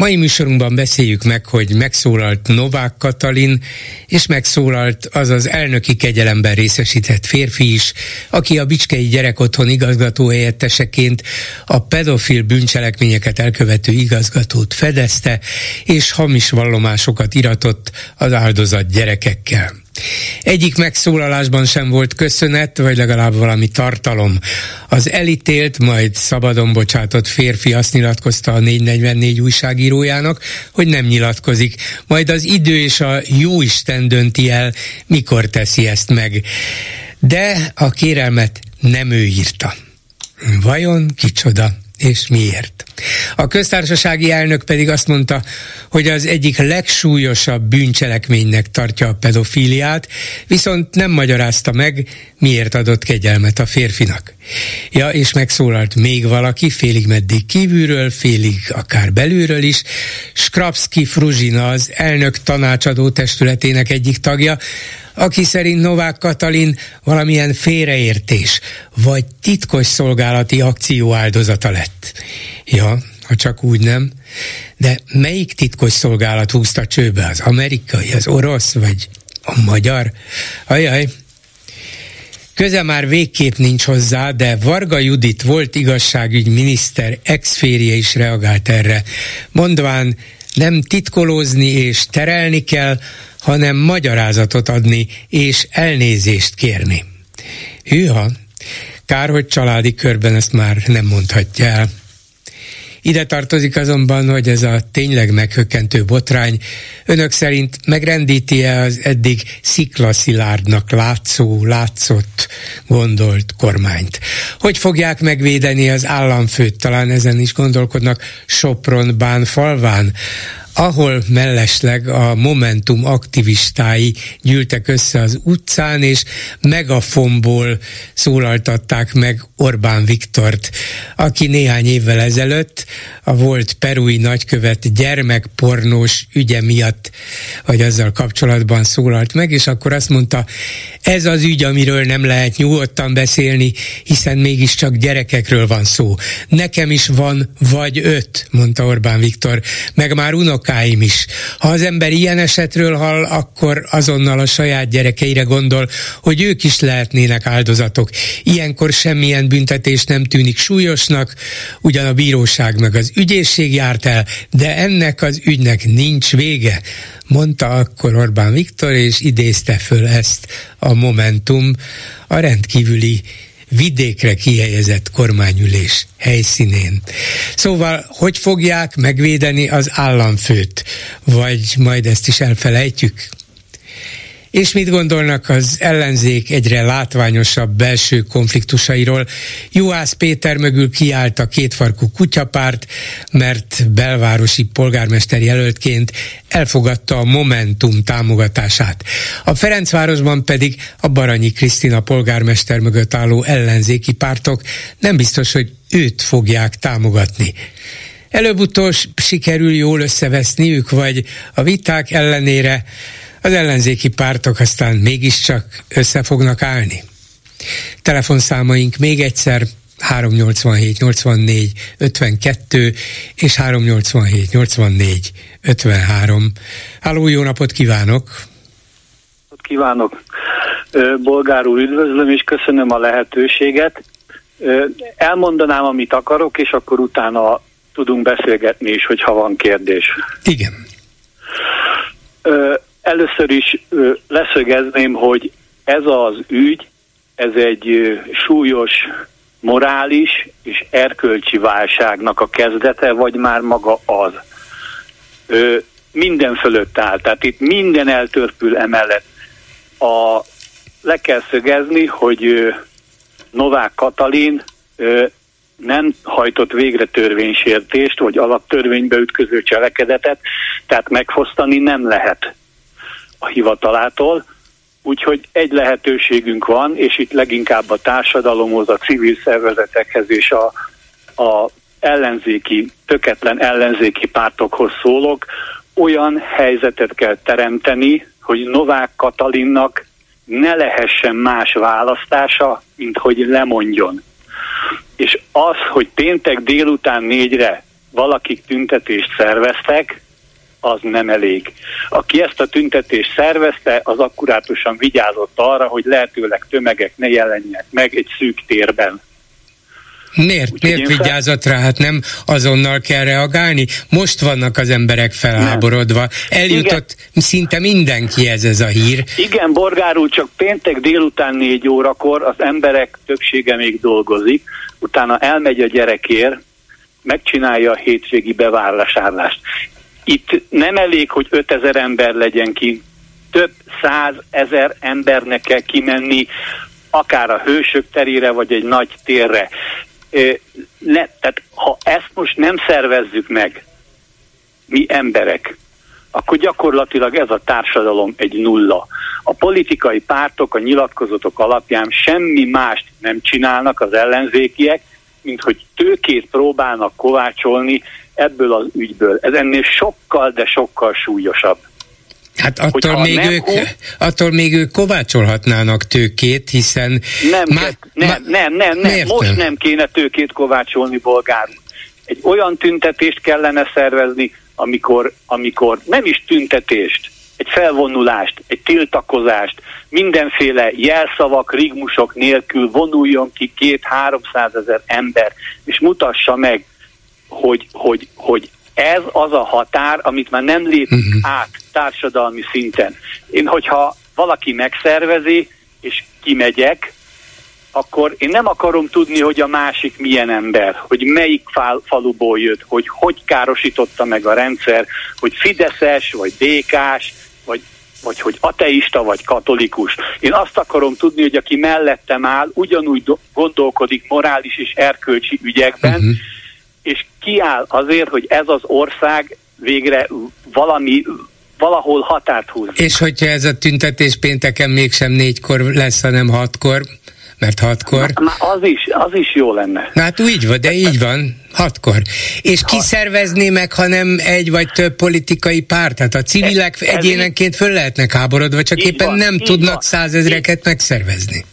Mai műsorunkban beszéljük meg, hogy megszólalt Novák Katalin, és megszólalt az az elnöki kegyelemben részesített férfi is, aki a Bicskei Gyerekotthon igazgató helyetteseként a pedofil bűncselekményeket elkövető igazgatót fedezte, és hamis vallomásokat iratott az áldozat gyerekekkel. Egyik megszólalásban sem volt köszönet, vagy legalább valami tartalom. Az elítélt, majd szabadon bocsátott férfi azt nyilatkozta a 444 újságírójának, hogy nem nyilatkozik. Majd az idő és a jóisten dönti el, mikor teszi ezt meg. De a kérelmet nem ő írta. Vajon kicsoda? És miért. A köztársasági elnök pedig azt mondta, hogy az egyik legsúlyosabb bűncselekménynek tartja a pedofíliát, viszont nem magyarázta meg, miért adott kegyelmet a férfinak. Ja, és megszólalt még valaki, félig meddig kívülről, félig akár belülről is. Skrapski Fruzsina, az elnök tanácsadó testületének egyik tagja, aki szerint Novák Katalin valamilyen félreértés, vagy titkos szolgálati akció áldozata lett. Ja, ha csak úgy nem. De melyik titkos szolgálat húzta csőbe? Az amerikai, az orosz, vagy a magyar? Ajaj, Köze már végképp nincs hozzá, de Varga Judit volt igazságügyminiszter exférje is reagált erre, mondván nem titkolózni és terelni kell, hanem magyarázatot adni és elnézést kérni. Hűha, kár, hogy családi körben ezt már nem mondhatja el. Ide tartozik azonban, hogy ez a tényleg meghökkentő botrány önök szerint megrendíti-e az eddig sziklaszilárdnak látszó, látszott, gondolt kormányt? Hogy fogják megvédeni az államfőt? Talán ezen is gondolkodnak Sopron bán falván, ahol mellesleg a Momentum aktivistái gyűltek össze az utcán, és megafonból szólaltatták meg Orbán Viktort, aki néhány évvel ezelőtt a volt perui nagykövet gyermekpornós ügye miatt, vagy azzal kapcsolatban szólalt meg, és akkor azt mondta, ez az ügy, amiről nem lehet nyugodtan beszélni, hiszen mégiscsak gyerekekről van szó. Nekem is van vagy öt, mondta Orbán Viktor, meg már unokáim is. Ha az ember ilyen esetről hall, akkor azonnal a saját gyerekeire gondol, hogy ők is lehetnének áldozatok. Ilyenkor semmilyen büntetés nem tűnik súlyosnak, ugyan a bíróság meg az ügyészség járt el, de ennek az ügynek nincs vége mondta akkor Orbán Viktor, és idézte föl ezt a Momentum a rendkívüli vidékre kihelyezett kormányülés helyszínén. Szóval, hogy fogják megvédeni az államfőt? Vagy majd ezt is elfelejtjük? És mit gondolnak az ellenzék egyre látványosabb belső konfliktusairól? Juhász Péter mögül kiállt a kétfarkú kutyapárt, mert belvárosi polgármester jelöltként elfogadta a Momentum támogatását. A Ferencvárosban pedig a Baranyi Krisztina polgármester mögött álló ellenzéki pártok nem biztos, hogy őt fogják támogatni. Előbb-utóbb sikerül jól összeveszniük, vagy a viták ellenére az ellenzéki pártok aztán mégiscsak össze fognak állni. Telefonszámaink még egyszer 387 84 52 és 387 84 53. Háló, jó napot kívánok! Kívánok! Bolgár úr, üdvözlöm és köszönöm a lehetőséget. Elmondanám, amit akarok, és akkor utána tudunk beszélgetni is, hogyha van kérdés. Igen. Először is leszögezném, hogy ez az ügy, ez egy súlyos morális és erkölcsi válságnak a kezdete, vagy már maga az. Minden fölött áll, tehát itt minden eltörpül emellett. A, le kell szögezni, hogy Novák Katalin nem hajtott végre törvénysértést, vagy alaptörvénybe ütköző cselekedetet, tehát megfosztani nem lehet a hivatalától. Úgyhogy egy lehetőségünk van, és itt leginkább a társadalomhoz, a civil szervezetekhez és a, a ellenzéki, töketlen ellenzéki pártokhoz szólok, olyan helyzetet kell teremteni, hogy Novák Katalinnak ne lehessen más választása, mint hogy lemondjon. És az, hogy péntek délután négyre valakik tüntetést szerveztek, az nem elég. Aki ezt a tüntetést szervezte, az akkurátusan vigyázott arra, hogy lehetőleg tömegek ne jelenjenek meg egy szűk térben. Miért? Úgy, Miért vigyázott rá? Hát nem azonnal kell reagálni? Most vannak az emberek felháborodva. Eljutott Igen. szinte mindenki ez ez a hír. Igen, Borgár úr, csak péntek délután négy órakor az emberek többsége még dolgozik, utána elmegy a gyerekért, megcsinálja a hétvégi bevásárlást. Itt nem elég, hogy 5000 ember legyen ki, több százezer embernek kell kimenni, akár a hősök terére, vagy egy nagy térre. Ne, tehát ha ezt most nem szervezzük meg, mi emberek, akkor gyakorlatilag ez a társadalom egy nulla. A politikai pártok a nyilatkozatok alapján semmi mást nem csinálnak az ellenzékiek, mint hogy tőkét próbálnak kovácsolni ebből az ügyből. Ez ennél sokkal, de sokkal súlyosabb. Hát attól még, nem, ők, attól még ők kovácsolhatnának tőkét, hiszen... Nem, má, nem, má, nem, nem, nem, most nem? nem kéne tőkét kovácsolni bolgár. Egy olyan tüntetést kellene szervezni, amikor, amikor nem is tüntetést, egy felvonulást, egy tiltakozást, mindenféle jelszavak, rigmusok nélkül vonuljon ki két-háromszázezer ember, és mutassa meg, hogy, hogy, hogy ez az a határ, amit már nem lép uh-huh. át társadalmi szinten. Én, hogyha valaki megszervezi, és kimegyek, akkor én nem akarom tudni, hogy a másik milyen ember, hogy melyik fal, faluból jött, hogy hogy károsította meg a rendszer, hogy Fideszes, vagy DK-s, vagy, vagy hogy ateista, vagy katolikus. Én azt akarom tudni, hogy aki mellettem áll, ugyanúgy gondolkodik morális és erkölcsi ügyekben, uh-huh és kiáll azért, hogy ez az ország végre valami valahol határt húz. És hogyha ez a tüntetés pénteken mégsem négykor lesz, hanem hatkor, mert hatkor. Már az is, az is jó lenne. Na hát úgy van, de így van, hatkor. És ki szervezné meg, ha nem egy vagy több politikai párt? Tehát a civilek ez, egyénenként föl lehetnek háborodva, csak éppen van, nem tudnak van. százezreket megszervezni.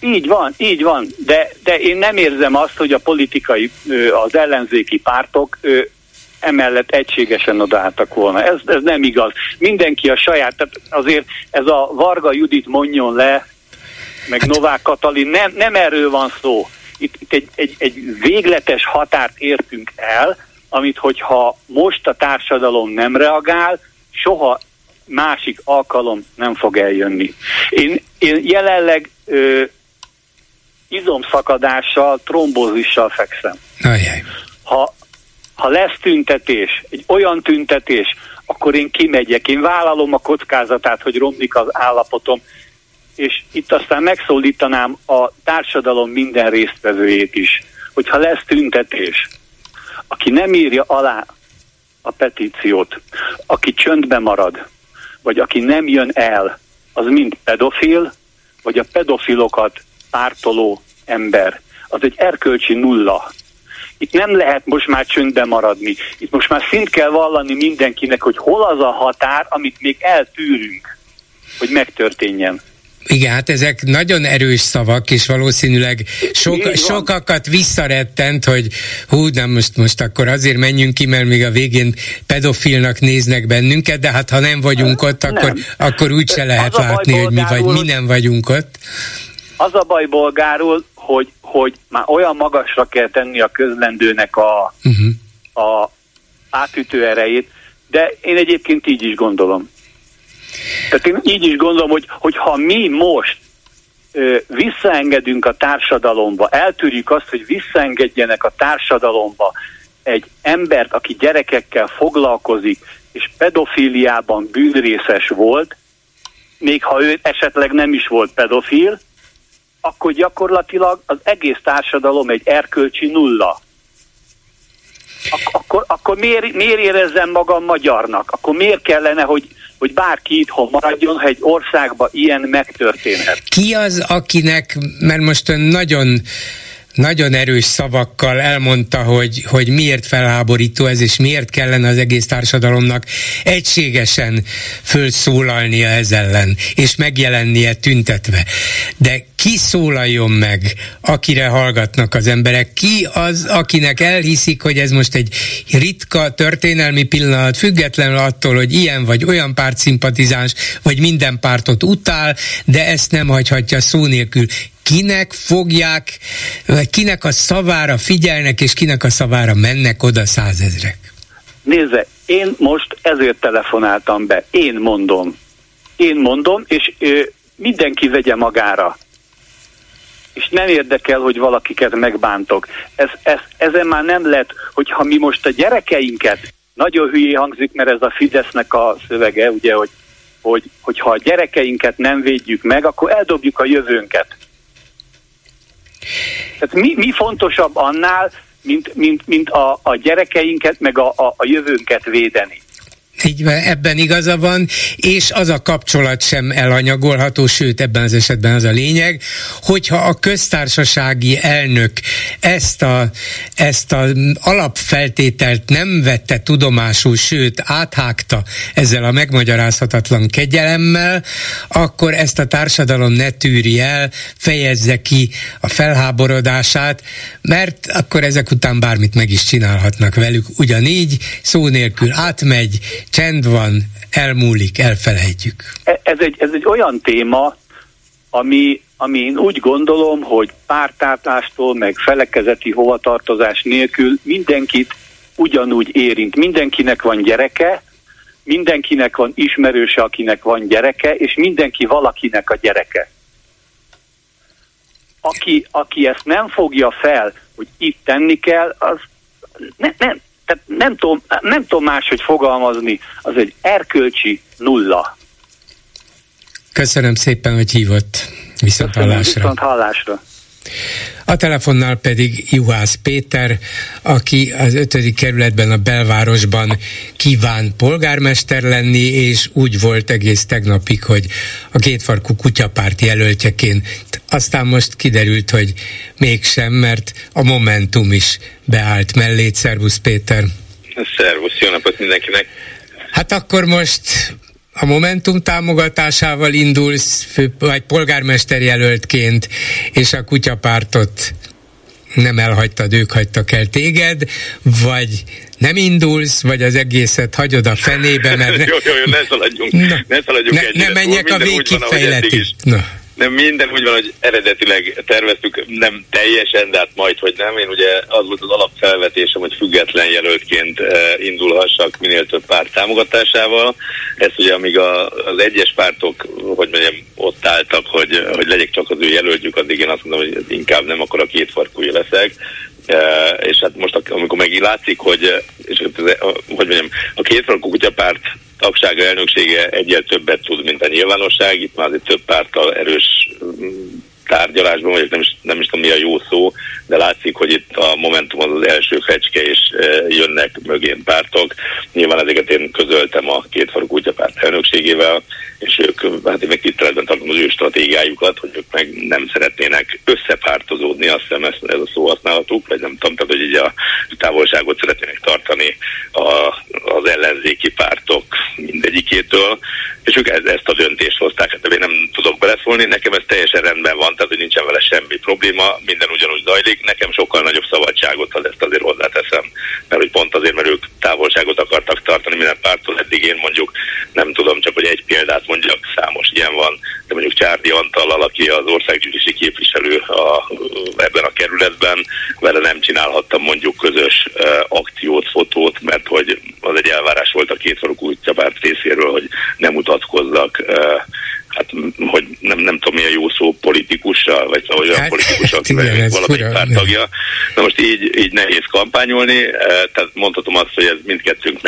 Így van, így van, de, de én nem érzem azt, hogy a politikai, az ellenzéki pártok emellett egységesen odaálltak volna. Ez, ez nem igaz. Mindenki a saját, tehát azért ez a Varga Judit mondjon le, meg hát... Novák Katalin, nem, nem erről van szó. Itt, itt egy, egy, egy végletes határt értünk el, amit hogyha most a társadalom nem reagál, soha másik alkalom nem fog eljönni. Én, én jelenleg ö, izomszakadással, trombózissal fekszem. Ajaj. Ha, ha lesz tüntetés, egy olyan tüntetés, akkor én kimegyek, én vállalom a kockázatát, hogy romlik az állapotom, és itt aztán megszólítanám a társadalom minden résztvevőjét is, hogyha lesz tüntetés, aki nem írja alá a petíciót, aki csöndbe marad, vagy aki nem jön el, az mind pedofil, vagy a pedofilokat pártoló ember. Az egy erkölcsi nulla. Itt nem lehet most már csöndben maradni. Itt most már szint kell vallani mindenkinek, hogy hol az a határ, amit még eltűrünk, hogy megtörténjen. Igen, hát ezek nagyon erős szavak, és valószínűleg sok, sokakat visszarettent, hogy hú, nem most, most akkor azért menjünk ki, mert még a végén pedofilnak néznek bennünket, de hát ha nem vagyunk ott, akkor, nem. akkor úgyse lehet látni, hogy mi, vagy, mi nem vagyunk ott. Az a baj bolgárul, hogy, hogy már olyan magasra kell tenni a közlendőnek a, uh-huh. a átütő erejét, de én egyébként így is gondolom. Tehát én így is gondolom, hogy, hogy ha mi most ö, visszaengedünk a társadalomba, eltűrjük azt, hogy visszaengedjenek a társadalomba egy embert, aki gyerekekkel foglalkozik, és pedofíliában bűnrészes volt, még ha ő esetleg nem is volt pedofil, akkor gyakorlatilag az egész társadalom egy erkölcsi nulla. Ak- akkor, akkor miért, miért érezzem magam magyarnak? Akkor miért kellene, hogy, hogy bárki itthon maradjon, ha egy országban ilyen megtörténhet? Ki az, akinek, mert most ön nagyon nagyon erős szavakkal elmondta, hogy, hogy miért felháborító ez, és miért kellene az egész társadalomnak egységesen fölszólalnia ez ellen, és megjelennie tüntetve. De ki szólaljon meg, akire hallgatnak az emberek? Ki az, akinek elhiszik, hogy ez most egy ritka történelmi pillanat, függetlenül attól, hogy ilyen vagy olyan párt szimpatizáns, vagy minden pártot utál, de ezt nem hagyhatja szó nélkül kinek fogják, kinek a szavára figyelnek, és kinek a szavára mennek oda százezrek? Nézze, én most ezért telefonáltam be. Én mondom. Én mondom, és ö, mindenki vegye magára. És nem érdekel, hogy valakiket megbántok. Ez, ez, ezen már nem lett, hogyha mi most a gyerekeinket, nagyon hülyé hangzik, mert ez a Fidesznek a szövege, ugye, hogy, hogy, hogyha a gyerekeinket nem védjük meg, akkor eldobjuk a jövőnket. Tehát mi, mi fontosabb annál, mint, mint, mint a, a gyerekeinket, meg a, a, a jövőnket védeni. Így van, ebben igaza van, és az a kapcsolat sem elanyagolható, sőt ebben az esetben az a lényeg, hogyha a köztársasági elnök ezt a, ezt a alapfeltételt nem vette tudomásul, sőt áthágta ezzel a megmagyarázhatatlan kegyelemmel, akkor ezt a társadalom ne tűri el, fejezze ki a felháborodását, mert akkor ezek után bármit meg is csinálhatnak velük. Ugyanígy szó nélkül átmegy, csend van, elmúlik, elfelejtjük. E, ez egy, ez egy olyan téma, ami, ami én úgy gondolom, hogy pártátlástól, meg felekezeti hovatartozás nélkül mindenkit ugyanúgy érint. Mindenkinek van gyereke, mindenkinek van ismerőse, akinek van gyereke, és mindenki valakinek a gyereke. Aki, aki ezt nem fogja fel, hogy itt tenni kell, az ne, nem, tehát nem tudom, nem tudom máshogy fogalmazni, az egy erkölcsi nulla. Köszönöm szépen, hogy hívott. Viszont Köszönöm, hallásra. Viszont hallásra. A telefonnál pedig Juhász Péter, aki az ötödik kerületben a belvárosban kíván polgármester lenni, és úgy volt egész tegnapig, hogy a kétfarkú kutyapárt jelöltjeként. Aztán most kiderült, hogy mégsem, mert a Momentum is beállt mellé. Szervusz Péter! Szervusz, jó napot mindenkinek! Hát akkor most a Momentum támogatásával indulsz, fő, vagy polgármester jelöltként, és a kutyapártot nem elhagytad, ők hagytak el téged, vagy nem indulsz, vagy az egészet hagyod a fenébe, mert... Ne... jó, jó, jó, ne szaladjunk, Na, ne szaladjunk ne, ne menjek a végkifejletig. Na nem minden úgy van, hogy eredetileg terveztük, nem teljesen, de hát majd, hogy nem. Én ugye az volt az alapfelvetésem, hogy független jelöltként indulhassak minél több párt támogatásával. Ez ugye amíg a, az egyes pártok, hogy mondjam, ott álltak, hogy, hogy legyek csak az ő jelöltjük, addig én azt mondom, hogy inkább nem, akkor a két farkúja leszek. Uh, és hát most amikor megint látszik, hogy, és, hogy mondjam, a két farkú kutyapárt tagsága elnöksége egyel többet tud, mint a nyilvánosság. Itt már azért több pártal erős mm, tárgyalásban vagyok, nem is, nem is tudom mi a jó szó, de látszik, hogy itt a Momentum az az első fecske, és jönnek mögén pártok. Nyilván ezeket én közöltem a két farú kutyapárt elnökségével, és ők, hát meg tiszteletben tartom az ő stratégiájukat, hogy ők meg nem szeretnének összepártozódni, azt hiszem ez, ez a szó használatuk, vagy nem tudom, tehát hogy így a távolságot szeretnének tartani a, az ellenzéki pártok mindegyikétől, és ők ezt a döntést hozták, hát én nem tudok beleszólni, nekem ez teljesen rendben van, tehát hogy nincsen vele semmi probléma, minden ugyanúgy zajlik, nekem sokkal nagyobb szabadságot ad ezt azért hozzáteszem, mert hogy pont azért, mert ők távolságot akartak tartani minden pártól, eddig én mondjuk nem tudom, csak hogy egy példát mondjak, számos ilyen van, de mondjuk Csárdi Antallal, aki az országgyűlési képviselő a, ebben a kerületben, vele nem csinálhattam mondjuk közös akciót, fotót, mert hogy az egy elvárás volt a két farokú útjabárt részéről, hogy nem mutatkozzak hát hogy nem, nem tudom milyen jó szó politikussal, vagy olyan hát, politikussal, akivel valamelyik pártagja. Na most így, így nehéz kampányolni, tehát mondhatom azt, hogy ez mindkettőnk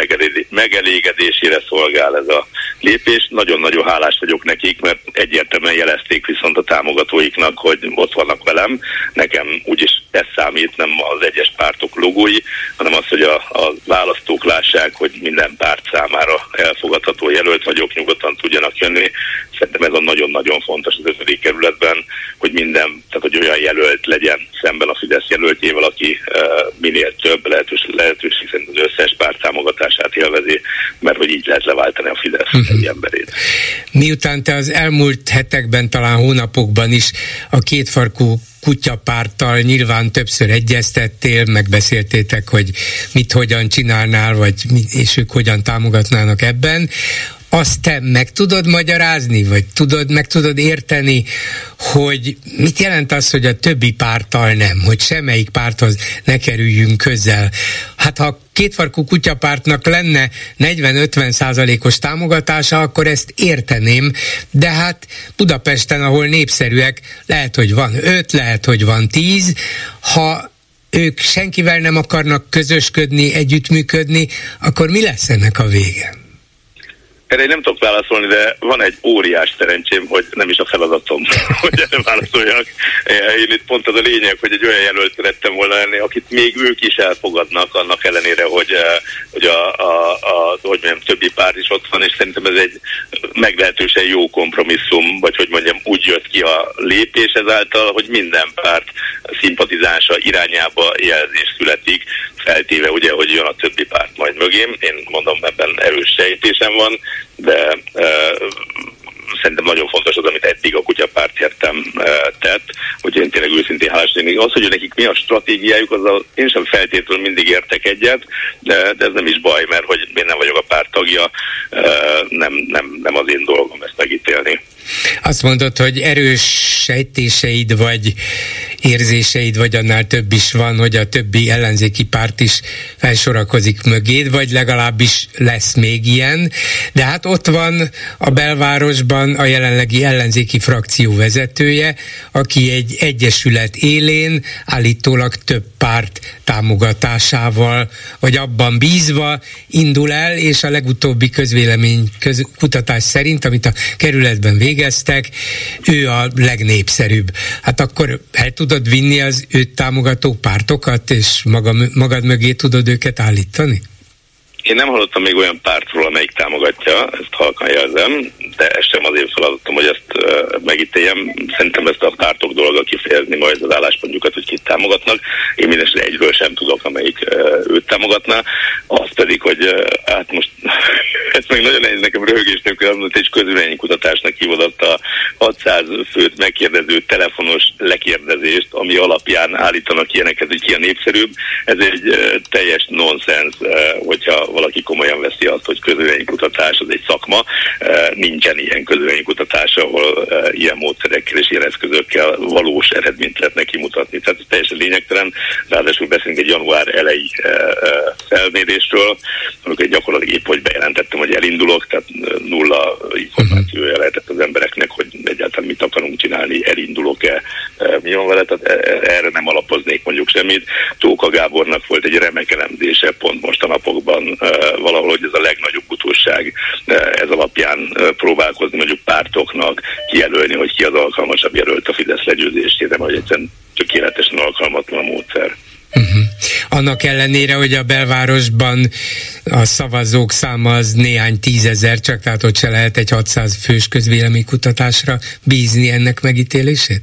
megelégedésére szolgál ez a lépés. Nagyon-nagyon hálás vagyok nekik, mert egyértelműen jelezték viszont a támogatóiknak, hogy ott vannak velem. Nekem úgyis ez számít, nem az egyes pártok logói, hanem az, hogy a, a választók lássák, hogy minden párt számára elfogadható jelölt vagyok, nyugodtan tudjanak jönni. Szerintem ez a nagyon-nagyon fontos az ötödik kerületben, hogy minden, tehát hogy olyan jelölt legyen szemben a Fidesz jelöltjével, aki uh, minél több lehetőség, lehetőség szerint az összes párt támogatását élvezi, mert hogy így lehet leváltani a Fidesz uh-huh. egy emberét. Miután te az elmúlt hetekben, talán hónapokban is a kétfarkú kutyapárttal nyilván többször egyeztettél, megbeszéltétek, hogy mit hogyan csinálnál, vagy és ők hogyan támogatnának ebben azt te meg tudod magyarázni, vagy tudod, meg tudod érteni, hogy mit jelent az, hogy a többi párttal nem, hogy semmelyik párthoz ne kerüljünk közel. Hát ha kétfarkú kutyapártnak lenne 40-50 százalékos támogatása, akkor ezt érteném, de hát Budapesten, ahol népszerűek, lehet, hogy van 5, lehet, hogy van 10, ha ők senkivel nem akarnak közösködni, együttműködni, akkor mi lesz ennek a vége? Erre én nem tudok válaszolni, de van egy óriás szerencsém, hogy nem is a feladatom, hogy erre válaszoljak. Én itt pont az a lényeg, hogy egy olyan jelölt szerettem volna lenni, akit még ők is elfogadnak, annak ellenére, hogy, eh, hogy a, a, a hogy mondjam, többi pár is ott van, és szerintem ez egy meglehetősen jó kompromisszum, vagy hogy mondjam, úgy jött ki a lépés ezáltal, hogy minden párt szimpatizása irányába jelzés születik, feltéve ugye, hogy jön a többi párt majd mögém. Én mondom, ebben erős sejtésem van, de uh, szerintem nagyon fontos az, amit eddig a kutyapárt értem uh, tett, hogy én tényleg őszintén hálás lennék. Az, hogy nekik mi a stratégiájuk, azzal én sem feltétlenül mindig értek egyet, de, de ez nem is baj, mert hogy én nem vagyok a párt tagja, uh, nem, nem, nem az én dolgom ezt megítélni. Azt mondod, hogy erős sejtéseid vagy érzéseid, vagy annál több is van, hogy a többi ellenzéki párt is felsorakozik mögéd, vagy legalábbis lesz még ilyen. De hát ott van a belvárosban a jelenlegi ellenzéki frakció vezetője, aki egy egyesület élén állítólag több párt támogatásával, vagy abban bízva indul el, és a legutóbbi közvélemény köz, kutatás szerint, amit a kerületben végeztek, ő a legnépszerűbb. Hát akkor el tudod vinni az őt támogató pártokat, és maga, magad mögé tudod őket állítani? Én nem hallottam még olyan pártról, amelyik támogatja, ezt halkan jelzem, ez sem az én feladatom, hogy ezt megítéljem. Szerintem ezt a pártok dolga kifejezni majd az álláspontjukat, hogy kit támogatnak. Én mindesetre egyről sem tudok, amelyik őt támogatná. Az pedig, hogy hát most ezt meg nagyon nehéz nekem röhögés nélkül, hogy egy közülménykutatásnak hívott a 600 főt megkérdező telefonos lekérdezést, ami alapján állítanak ilyeneket, hogy ki a népszerűbb. Ez egy teljes nonsens, hogyha valaki komolyan veszi azt, hogy közvéleménykutatás az egy szakma, e, nincsen ilyen közvéleménykutatás, ahol e, ilyen módszerekkel és ilyen eszközökkel valós eredményt lehetne kimutatni. Tehát ez teljesen lényegtelen. Ráadásul beszélünk egy január elejé e, felmérésről, amikor gyakorlatilag épp, hogy bejelentettem, hogy elindulok, tehát nulla információja lehetett az embereknek, hogy egyáltalán mit akarunk csinálni, elindulok-e, mi van vele, tehát erre nem alapoznék mondjuk semmit. Tóka Gábornak volt egy remek elemzése pont most a napokban valahol, hogy ez a legnagyobb utóság, ez alapján próbálkozni mondjuk pártoknak kijelölni, hogy ki az alkalmasabb jelölt a Fidesz legyőzésére, vagy egyszerűen tökéletesen alkalmatlan a módszer. Uh-huh. Annak ellenére, hogy a belvárosban a szavazók száma az néhány tízezer, csak tehát ott se lehet egy 600 fős közvéleménykutatásra bízni ennek megítélését?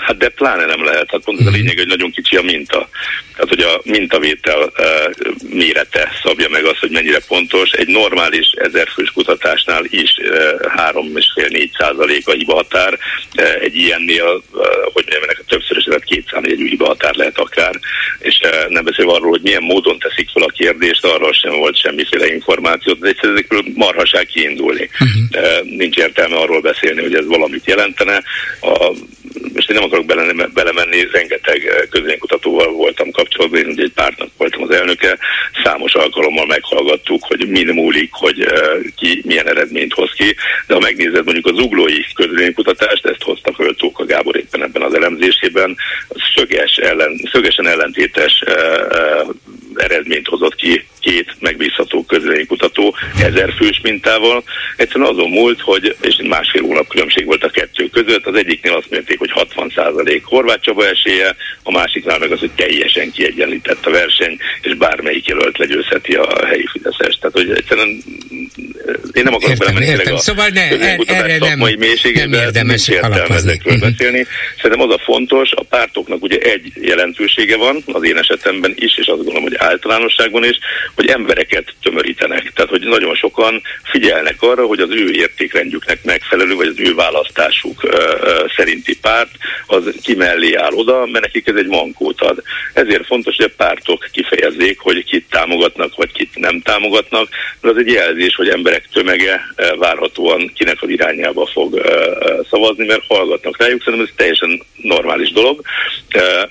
Hát de pláne nem lehet. Hát pont ez a lényeg, hogy nagyon kicsi a minta. Tehát, hogy a mintavétel uh, mérete szabja meg azt, hogy mennyire pontos. Egy normális ezerfős kutatásnál is uh, 3,5-4 százalék a hiba határ. Uh, egy ilyennél, uh, hogy mondjam, ennek a többszörös, tehát két számjegyű hiba határ lehet akár. És uh, nem beszélve arról, hogy milyen módon teszik fel a kérdést, arról sem volt semmiféle információ. De egyszerűen ezekről marhaság kiindulni. Uh-huh. Uh, nincs értelme arról beszélni, hogy ez valamit jelentene. A most én nem akarok bele, belemenni, rengeteg közénykutatóval voltam kapcsolatban, én egy pártnak voltam az elnöke, számos alkalommal meghallgattuk, hogy min múlik, hogy ki milyen eredményt hoz ki, de ha megnézed mondjuk az uglói közvénykutatást, ezt hozta föl Tóka Gábor éppen ebben az elemzésében, szöges ellen, szögesen ellentétes eredményt hozott ki két megbízható közvéleménykutató ezer fős mintával. Egyszerűen azon múlt, hogy és másfél hónap különbség volt a kettő között. Az egyiknél azt mérték, hogy 60% Horváth Csaba esélye, a másiknál meg az, hogy teljesen kiegyenlített a verseny, és bármelyik jelölt legyőzheti a helyi Fideszes. Tehát, hogy egyszerűen én nem akarok belemenni a szóval ne, er, erre nem, nem érdemes ezekről uh-huh. beszélni. Szerintem az a fontos, a pártoknak ugye egy jelentősége van, az én esetemben is, és azt gondolom, hogy általánosságban is, hogy embereket tömörítenek. Tehát, hogy nagyon sokan figyelnek arra, hogy az ő értékrendjüknek megfelelő, vagy az ő választásuk uh, uh, szerinti párt, az kimellé áll oda, mert nekik ez egy mankót ad. Ezért fontos, hogy a pártok kifejezzék, hogy kit támogatnak, vagy kit nem támogatnak, mert az egy jelzés, hogy emberek tömege várhatóan kinek az irányába fog szavazni, mert hallgatnak rájuk. Szerintem ez teljesen normális dolog.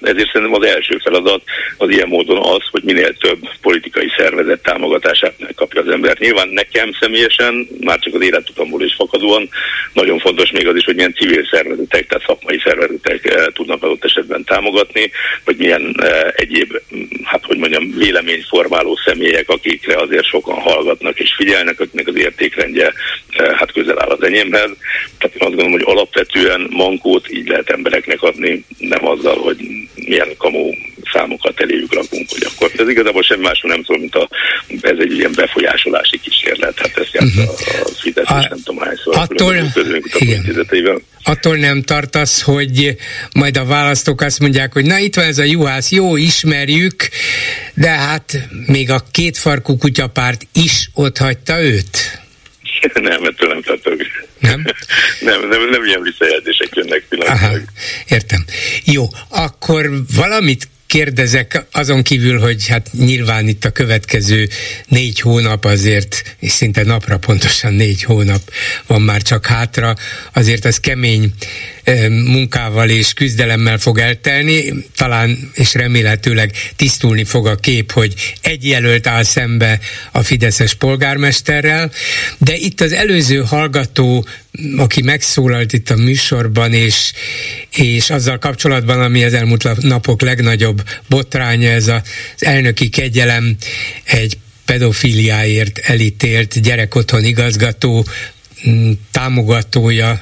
Ezért szerintem az első feladat az ilyen módon az, hogy minél több politikai szervezet támogatását megkapja az ember. Nyilván nekem személyesen, már csak az életutamból is fakadóan, nagyon fontos még az is, hogy milyen civil szervezetek, tehát szakmai szervezetek eh, tudnak adott esetben támogatni, vagy milyen eh, egyéb, hát hogy mondjam, véleményformáló személyek, akikre azért sokan hallgatnak és figyelnek, akiknek az értékrendje eh, hát közel áll az enyémhez. Tehát én azt gondolom, hogy alapvetően mankót így lehet embereknek adni, nem azzal, hogy milyen kamu számokat eléjük rakunk, hogy akkor ez igazából semmi másról nem szól, mint a, ez egy ilyen befolyásolási kísérlet, hát ezt játsza uh-huh. a Fidesz, és nem tudom hányszor attól, igen. attól nem tartasz, hogy majd a választók azt mondják, hogy na itt van ez a juhász, jó, ismerjük, de hát még a kétfarkú kutyapárt is ott hagyta őt? Nem, ettől nem tartok. Nem? nem, nem, nem ilyen visszajelzések jönnek pillanatilag. Értem. Jó, akkor valamit kérdezek azon kívül, hogy hát nyilván itt a következő négy hónap azért, és szinte napra pontosan négy hónap van már csak hátra, azért ez kemény munkával és küzdelemmel fog eltelni, talán és remélhetőleg tisztulni fog a kép, hogy egy jelölt áll szembe a Fideszes polgármesterrel, de itt az előző hallgató aki megszólalt itt a műsorban, és, és azzal kapcsolatban, ami az elmúlt napok legnagyobb botránya, ez az elnöki kegyelem egy pedofiliáért elítélt gyerekotthon igazgató támogatója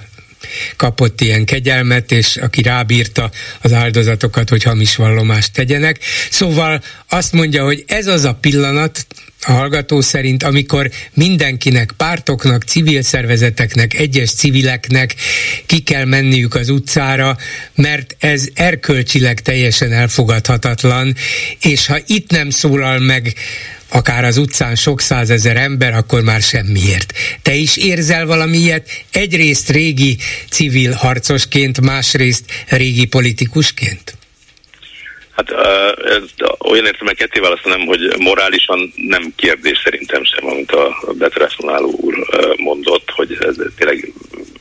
kapott ilyen kegyelmet, és aki rábírta az áldozatokat, hogy hamis vallomást tegyenek. Szóval azt mondja, hogy ez az a pillanat, a hallgató szerint, amikor mindenkinek, pártoknak, civil szervezeteknek, egyes civileknek ki kell menniük az utcára, mert ez erkölcsileg teljesen elfogadhatatlan, és ha itt nem szólal meg akár az utcán sok százezer ember, akkor már semmiért. Te is érzel valami? Egyrészt régi civil harcosként, másrészt régi politikusként? Hát ez olyan értelemben ketté választanám, hogy morálisan nem kérdés szerintem sem, amit a betelefonáló úr mondott, hogy ez tényleg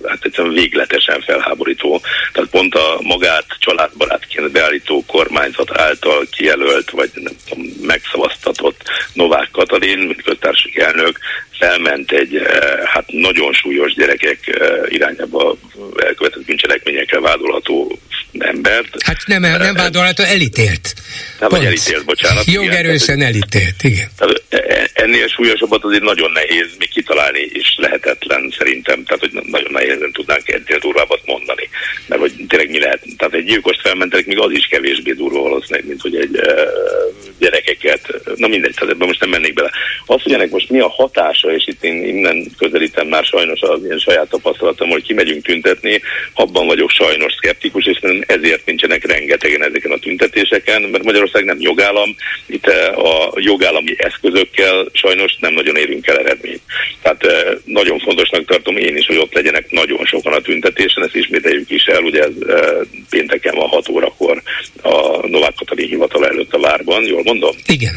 hát egyszerűen végletesen felháborító. Tehát pont a magát családbarátként beállító kormányzat által kijelölt, vagy nem tudom, megszavaztatott Novák Katalin, mint köztársasági elnök, felment egy hát nagyon súlyos gyerekek irányába elkövetett bűncselekményekkel vádolható embert. Hát nem, nem vádolható, elítélt. Nem, vagy elítélt, bocsánat. Jogerősen elítélt, igen. Ennél súlyosabbat azért nagyon nehéz még kitalálni, és lehetetlen szerintem, tehát hogy nagyon nehézen tudnánk ennél durvábbat mondani. Mert hogy tényleg mi lehet, tehát egy gyilkost felmentek, még az is kevésbé durva valószínűleg, mint hogy egy uh, gyerekeket, na mindegy, tehát ebben most nem mennék bele. Azt, hogy ennek most mi a hatása, és itt én innen közelítem már sajnos az ilyen saját tapasztalatom, hogy kimegyünk tüntetni, abban vagyok sajnos szkeptikus, és ezért nincsenek rengetegen ezeken a tüntetéseken, mert Magyarország nem jogállam, itt eh, a jogállami eszközökkel sajnos nem nagyon érünk el eredményt. Tehát eh, nagyon fontosnak tartom én is, hogy ott legyenek nagyon sokan a tüntetésen, ezt ismételjük is el, ugye ez pénteken van 6 órakor a Novák Katalin hivatal előtt a várban, jól mondom? Igen.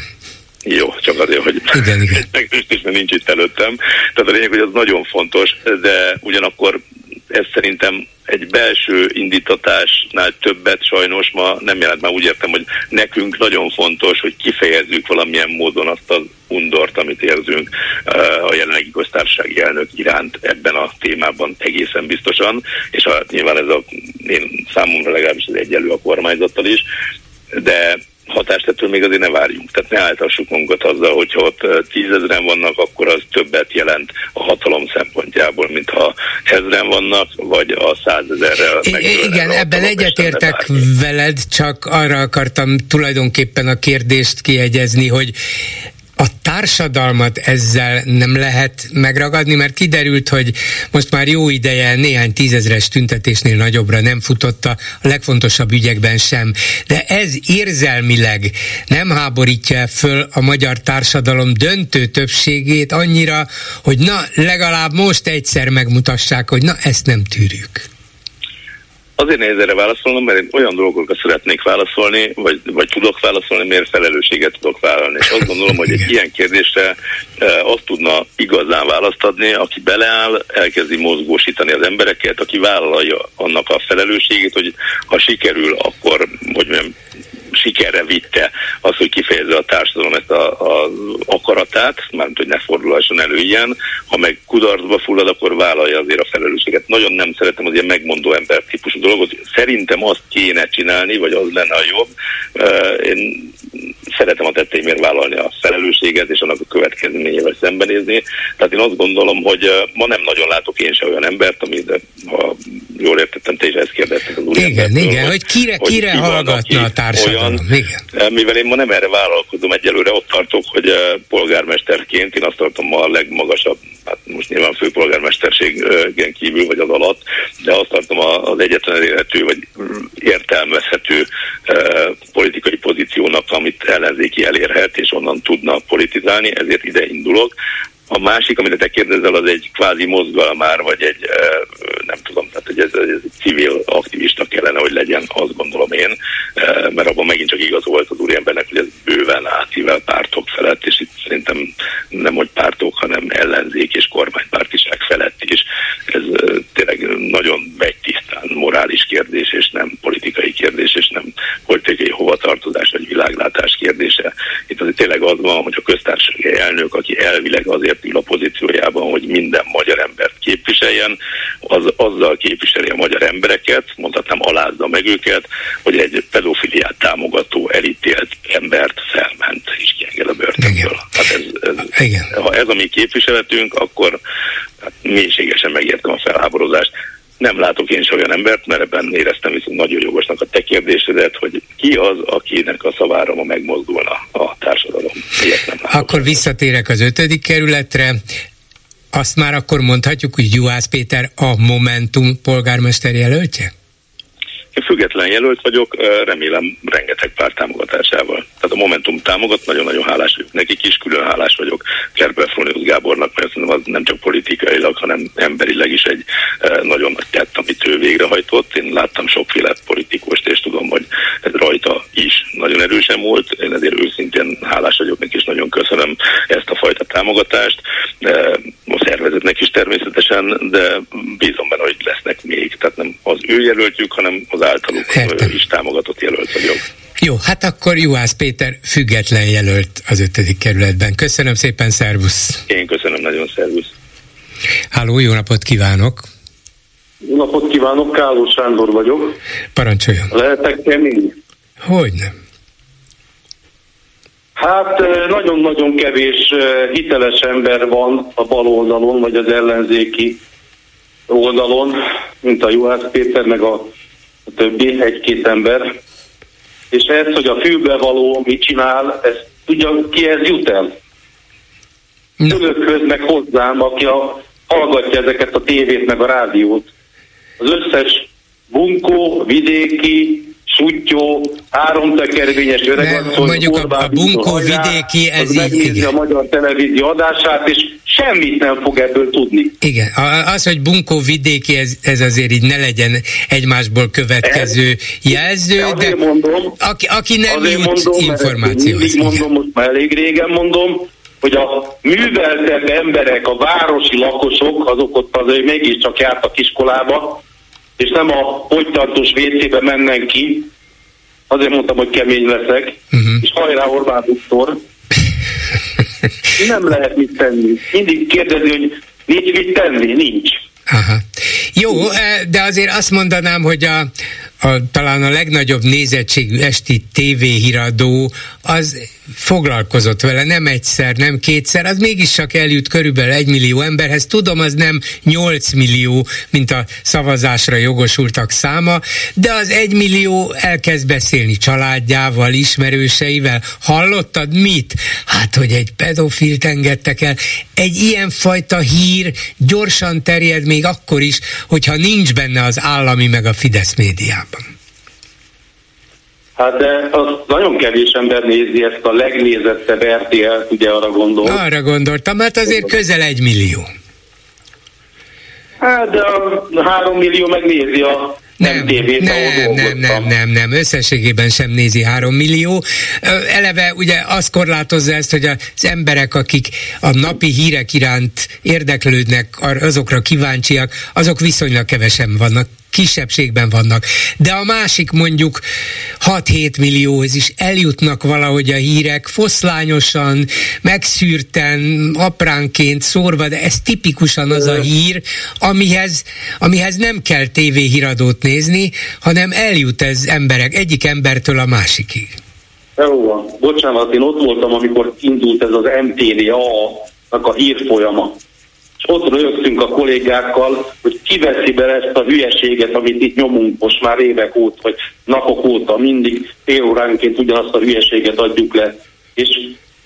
Jó, csak azért, hogy igen, igen. is nincs itt előttem. Tehát a lényeg, hogy az nagyon fontos, de ugyanakkor ez szerintem egy belső indítatásnál többet sajnos ma nem jelent, már úgy értem, hogy nekünk nagyon fontos, hogy kifejezzük valamilyen módon azt az undort, amit érzünk uh, a jelenlegi köztársasági elnök iránt ebben a témában egészen biztosan, és a, nyilván ez a én számomra legalábbis az egyelő a kormányzattal is, de hatást ettől még azért ne várjunk. Tehát ne álltassuk magunkat azzal, hogyha ott tízezren vannak, akkor az többet jelent a hatalom szempontjából, mint ha ezren vannak, vagy a százezerrel. Igen, ebben egyetértek veled, csak arra akartam tulajdonképpen a kérdést kiegyezni, hogy a társadalmat ezzel nem lehet megragadni, mert kiderült, hogy most már jó ideje néhány tízezres tüntetésnél nagyobbra nem futotta, a legfontosabb ügyekben sem. De ez érzelmileg nem háborítja föl a magyar társadalom döntő többségét annyira, hogy na, legalább most egyszer megmutassák, hogy na, ezt nem tűrjük. Azért nehéz erre válaszolnom, mert én olyan dolgokat szeretnék válaszolni, vagy, vagy tudok válaszolni, miért felelősséget tudok vállalni. És azt gondolom, hogy egy ilyen kérdésre e, azt tudna igazán választ adni, aki beleáll, elkezdi mozgósítani az embereket, aki vállalja annak a felelősségét, hogy ha sikerül, akkor hogy mondjam, sikerre vitte az, hogy kifejezze a társadalom ezt a, akaratát, mármint, hogy ne fordulhasson elő ilyen, ha meg kudarcba fullad, akkor vállalja azért a felelősséget. Nagyon nem szeretem az ilyen megmondó ember típusú dolgot. Szerintem azt kéne csinálni, vagy az lenne a jobb. Én szeretem a tettémért vállalni a felelősséget és annak a következményével szembenézni. Tehát én azt gondolom, hogy ma nem nagyon látok én se olyan embert, amit ha jól értettem, te is ezt kérdezted az úr Igen, igen, hogy, kire, hogy kire ki hallgatna a társadalom. Olyan, igen. Mivel én ma nem erre vállalkozom egyelőre, ott tartok, hogy polgármesterként én azt tartom a legmagasabb, hát most nyilván főpolgármesterségen kívül vagy az alatt, de azt tartom az egyetlen elérhető vagy értelmezhető politikai pozíciónak, amit ellenzéki elérhet, és onnan tudna politizálni, ezért ide indulok. A másik, amit te kérdezel, az egy kvázi mozgalmár, vagy egy, nem tudom, tehát egy, ez, ez egy civil aktivista kellene, hogy legyen, azt gondolom én, mert abban megint csak igaz volt az úriembernek, hogy ez bőven átível pártok felett, és itt szerintem nem hogy pártok, hanem ellenzék és kormánypártiság felett is. Ez tényleg nagyon vegytisztán morális kérdés, és nem politikai kérdés, és nem politikai hovatartozás vagy világlátás kérdése. Itt azért tényleg az van, hogy a köztársasági elnök, aki elvileg azért ül a pozíciójában, hogy minden magyar embert képviseljen, az azzal képviseli a magyar embereket, mondhatnám alázza meg őket, hogy egy pedofiliát támogató, elítélt embert felment és kienged a börtönből. Hát ez, ez, Igen. Ha ez a mi képviseletünk, akkor hát mélységesen megértem a felháborozást nem látok én is olyan embert, mert ebben éreztem viszont nagyon jogosnak a te kérdésedet, hogy ki az, akinek a szavára ma megmozdulna a társadalom. Akkor visszatérek az ötödik kerületre. Azt már akkor mondhatjuk, hogy Juhász Péter a Momentum polgármester jelöltje? Én független jelölt vagyok, remélem rengeteg pár támogatásával. Tehát a Momentum támogat, nagyon-nagyon hálás vagyok nekik is, külön hálás vagyok Kerbel Fronius Gábornak, mert szerintem az nem csak politikailag, hanem emberileg is egy nagyon nagy tett, amit ő végrehajtott. Én láttam sokféle politikust, és tudom, hogy rajta is nagyon erősen volt. Én ezért őszintén hálás vagyok neki, és nagyon köszönöm ezt a fajta támogatást. A szervezetnek is természetesen, de bízom benne, hogy lesznek még. Tehát nem az ő jelöltjük, hanem az általuk Értem. is támogatott jelölt vagyok. Jó, hát akkor Juhász Péter független jelölt az ötödik kerületben. Köszönöm szépen, szervusz! Én köszönöm nagyon, szervusz! Háló, jó napot kívánok! Jó napot kívánok, Káló Sándor vagyok. Parancsoljon! Lehetek kemény? Hogy nem. Hát nagyon-nagyon kevés hiteles ember van a bal oldalon, vagy az ellenzéki oldalon, mint a Juhász Péter, meg a a többi, egy-két ember. És ez, hogy a fülbevaló mit csinál, ez tudja, ki ez jut el? Önökhöz, meg hozzám, aki a, hallgatja ezeket a tévét, meg a rádiót. Az összes bunkó, vidéki, sutyó, háromtekervényes öregasszony, mondjuk a, a bunkó vidéki, ez így, a magyar televízió adását, és semmit nem fog ebből tudni. Igen, az, hogy bunkó vidéki, ez, ez azért így ne legyen egymásból következő ez, jelző, de mondom, aki, aki nem jut mondom, információhoz. Így mondom, most már elég régen mondom, hogy a műveltebb emberek, a városi lakosok, azok ott azért mégiscsak jártak iskolába, és nem a hogytartós WC-be mennek ki, azért mondtam, hogy kemény leszek, uh-huh. és hajrá Orbán Viktor. Nem lehet mit tenni. Mindig kérdezi, hogy nincs mit tenni, nincs. Aha. Jó, eh, de azért azt mondanám, hogy a, a, talán a legnagyobb nézettségű esti tévéhíradó az foglalkozott vele nem egyszer, nem kétszer, az mégis csak eljut körülbelül egy millió emberhez. Tudom, az nem 8 millió, mint a szavazásra jogosultak száma, de az egy millió elkezd beszélni családjával, ismerőseivel. Hallottad mit? Hát, hogy egy pedofilt engedtek el. Egy ilyen fajta hír gyorsan terjed még akkor is, hogyha nincs benne az állami meg a Fidesz médiában. Hát de az nagyon kevés ember nézi ezt a legnézettebb RTL-t, ugye arra gondol. Arra gondoltam, hát azért közel egy millió. Hát de a három millió megnézi a nem, tévét, nem, nem, nem, nem, nem, összességében sem nézi három millió. Eleve ugye azt korlátozza ezt, hogy az emberek, akik a napi hírek iránt érdeklődnek, azokra kíváncsiak, azok viszonylag kevesen vannak kisebbségben vannak. De a másik mondjuk 6-7 millióhoz is eljutnak valahogy a hírek, foszlányosan, megszűrten, apránként szórva, de ez tipikusan az a hír, amihez, amihez nem kell tévéhíradót nézni, hanem eljut ez emberek, egyik embertől a másikig. Jó van. Bocsánat, én ott voltam, amikor indult ez az MTVA-nak a hírfolyama és ott rögtünk a kollégákkal, hogy kiveszi be ezt a hülyeséget, amit itt nyomunk most már évek óta, vagy napok óta, mindig fél óránként ugyanazt a hülyeséget adjuk le. És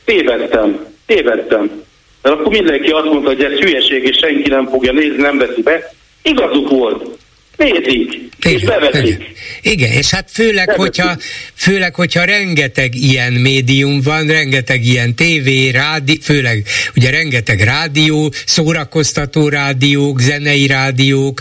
tévedtem, tévedtem. Mert akkor mindenki azt mondta, hogy ez hülyeség, és senki nem fogja nézni, nem veszi be. Igazuk volt nézik, igen, és beveszik. Igen. igen, és hát főleg hogyha, főleg, hogyha rengeteg ilyen médium van, rengeteg ilyen tévé, rádi, főleg ugye rengeteg rádió, szórakoztató rádiók, zenei rádiók,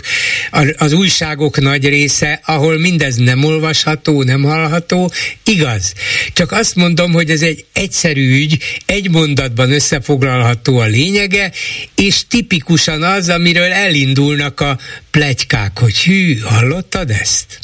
az újságok nagy része, ahol mindez nem olvasható, nem hallható, igaz. Csak azt mondom, hogy ez egy egyszerű ügy, egy mondatban összefoglalható a lényege, és tipikusan az, amiről elindulnak a plegykák, hogy hű, hallottad ezt?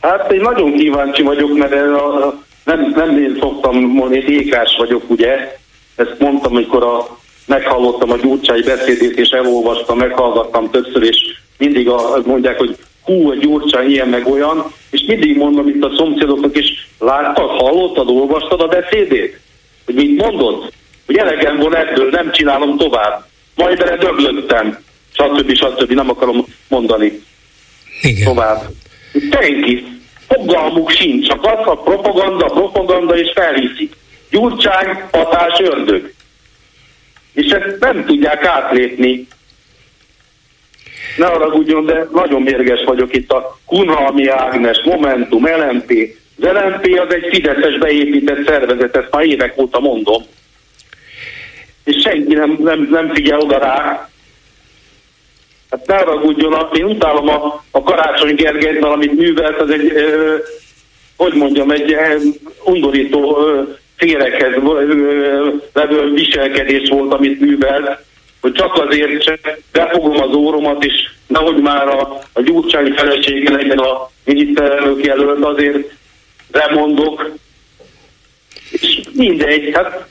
Hát én nagyon kíváncsi vagyok, mert a, nem, nem én szoktam mondani, ékás vagyok, ugye. Ezt mondtam, amikor a, meghallottam a gyurcsány beszédét, és elolvastam, meghallgattam többször, és mindig a, mondják, hogy hú, a gyurcsány ilyen meg olyan, és mindig mondom itt a szomszédoknak, és láttad, hallottad, olvastad a beszédét? Hogy mit mondott? Hogy elegem van ebből, nem csinálom tovább. Majd bele döglöttem stb. stb. nem akarom mondani Igen. tovább. Senki, fogalmuk sincs, csak az a propaganda, propaganda és felhiszik. Gyurcsány, hatás, ördög. És ezt nem tudják átlépni. Ne haragudjon, de nagyon mérges vagyok itt a Kunhalmi Ágnes, Momentum, LMP. Az LMP az egy Fideszes beépített szervezet, ezt már évek óta mondom. És senki nem, nem, nem figyel oda rá, Hát ne ragudjon, én utálom a, a Karácsony Gergelyt, amit művelt, az egy, ö, hogy mondjam, egy ö, undorító ö, félekhez levő viselkedés volt, amit művelt, hogy csak azért se befogom az óromat, és nehogy már a, a gyurcsány felesége legyen a miniszterelnök jelölt, azért remondok. És mindegy, hát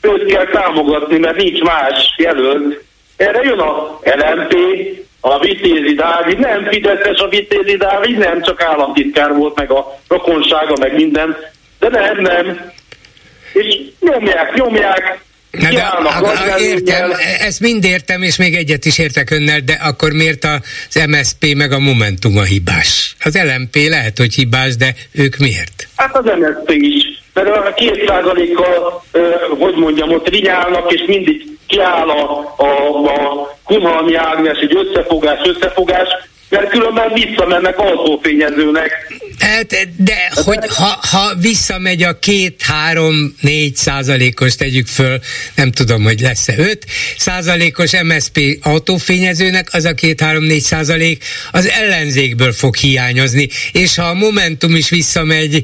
őt kell támogatni, mert nincs más jelölt, erre jön a LMP, a Vitézi Dávid, nem Fideszes a Vitézi Dávid, nem csak államtitkár volt, meg a rokonsága, meg minden, de nem, nem. És nyomják, nyomják, Na de, a, a, értem, ezt mind értem, és még egyet is értek önnel, de akkor miért az MSP meg a Momentum a hibás? Az LMP lehet, hogy hibás, de ők miért? Hát az MSP is. Mert a két százalékkal, hogy mondjam, ott rinyálnak, és mindig kiáll a, a, a Kumalmi Ágnes egy összefogás, összefogás, mert különben visszamennek autófényezőnek. Hát, de hogy ha, ha visszamegy a két-három-négy százalékos, tegyük föl, nem tudom, hogy lesz-e öt százalékos MSP autófényezőnek, az a két-három-négy százalék az ellenzékből fog hiányozni, és ha a Momentum is visszamegy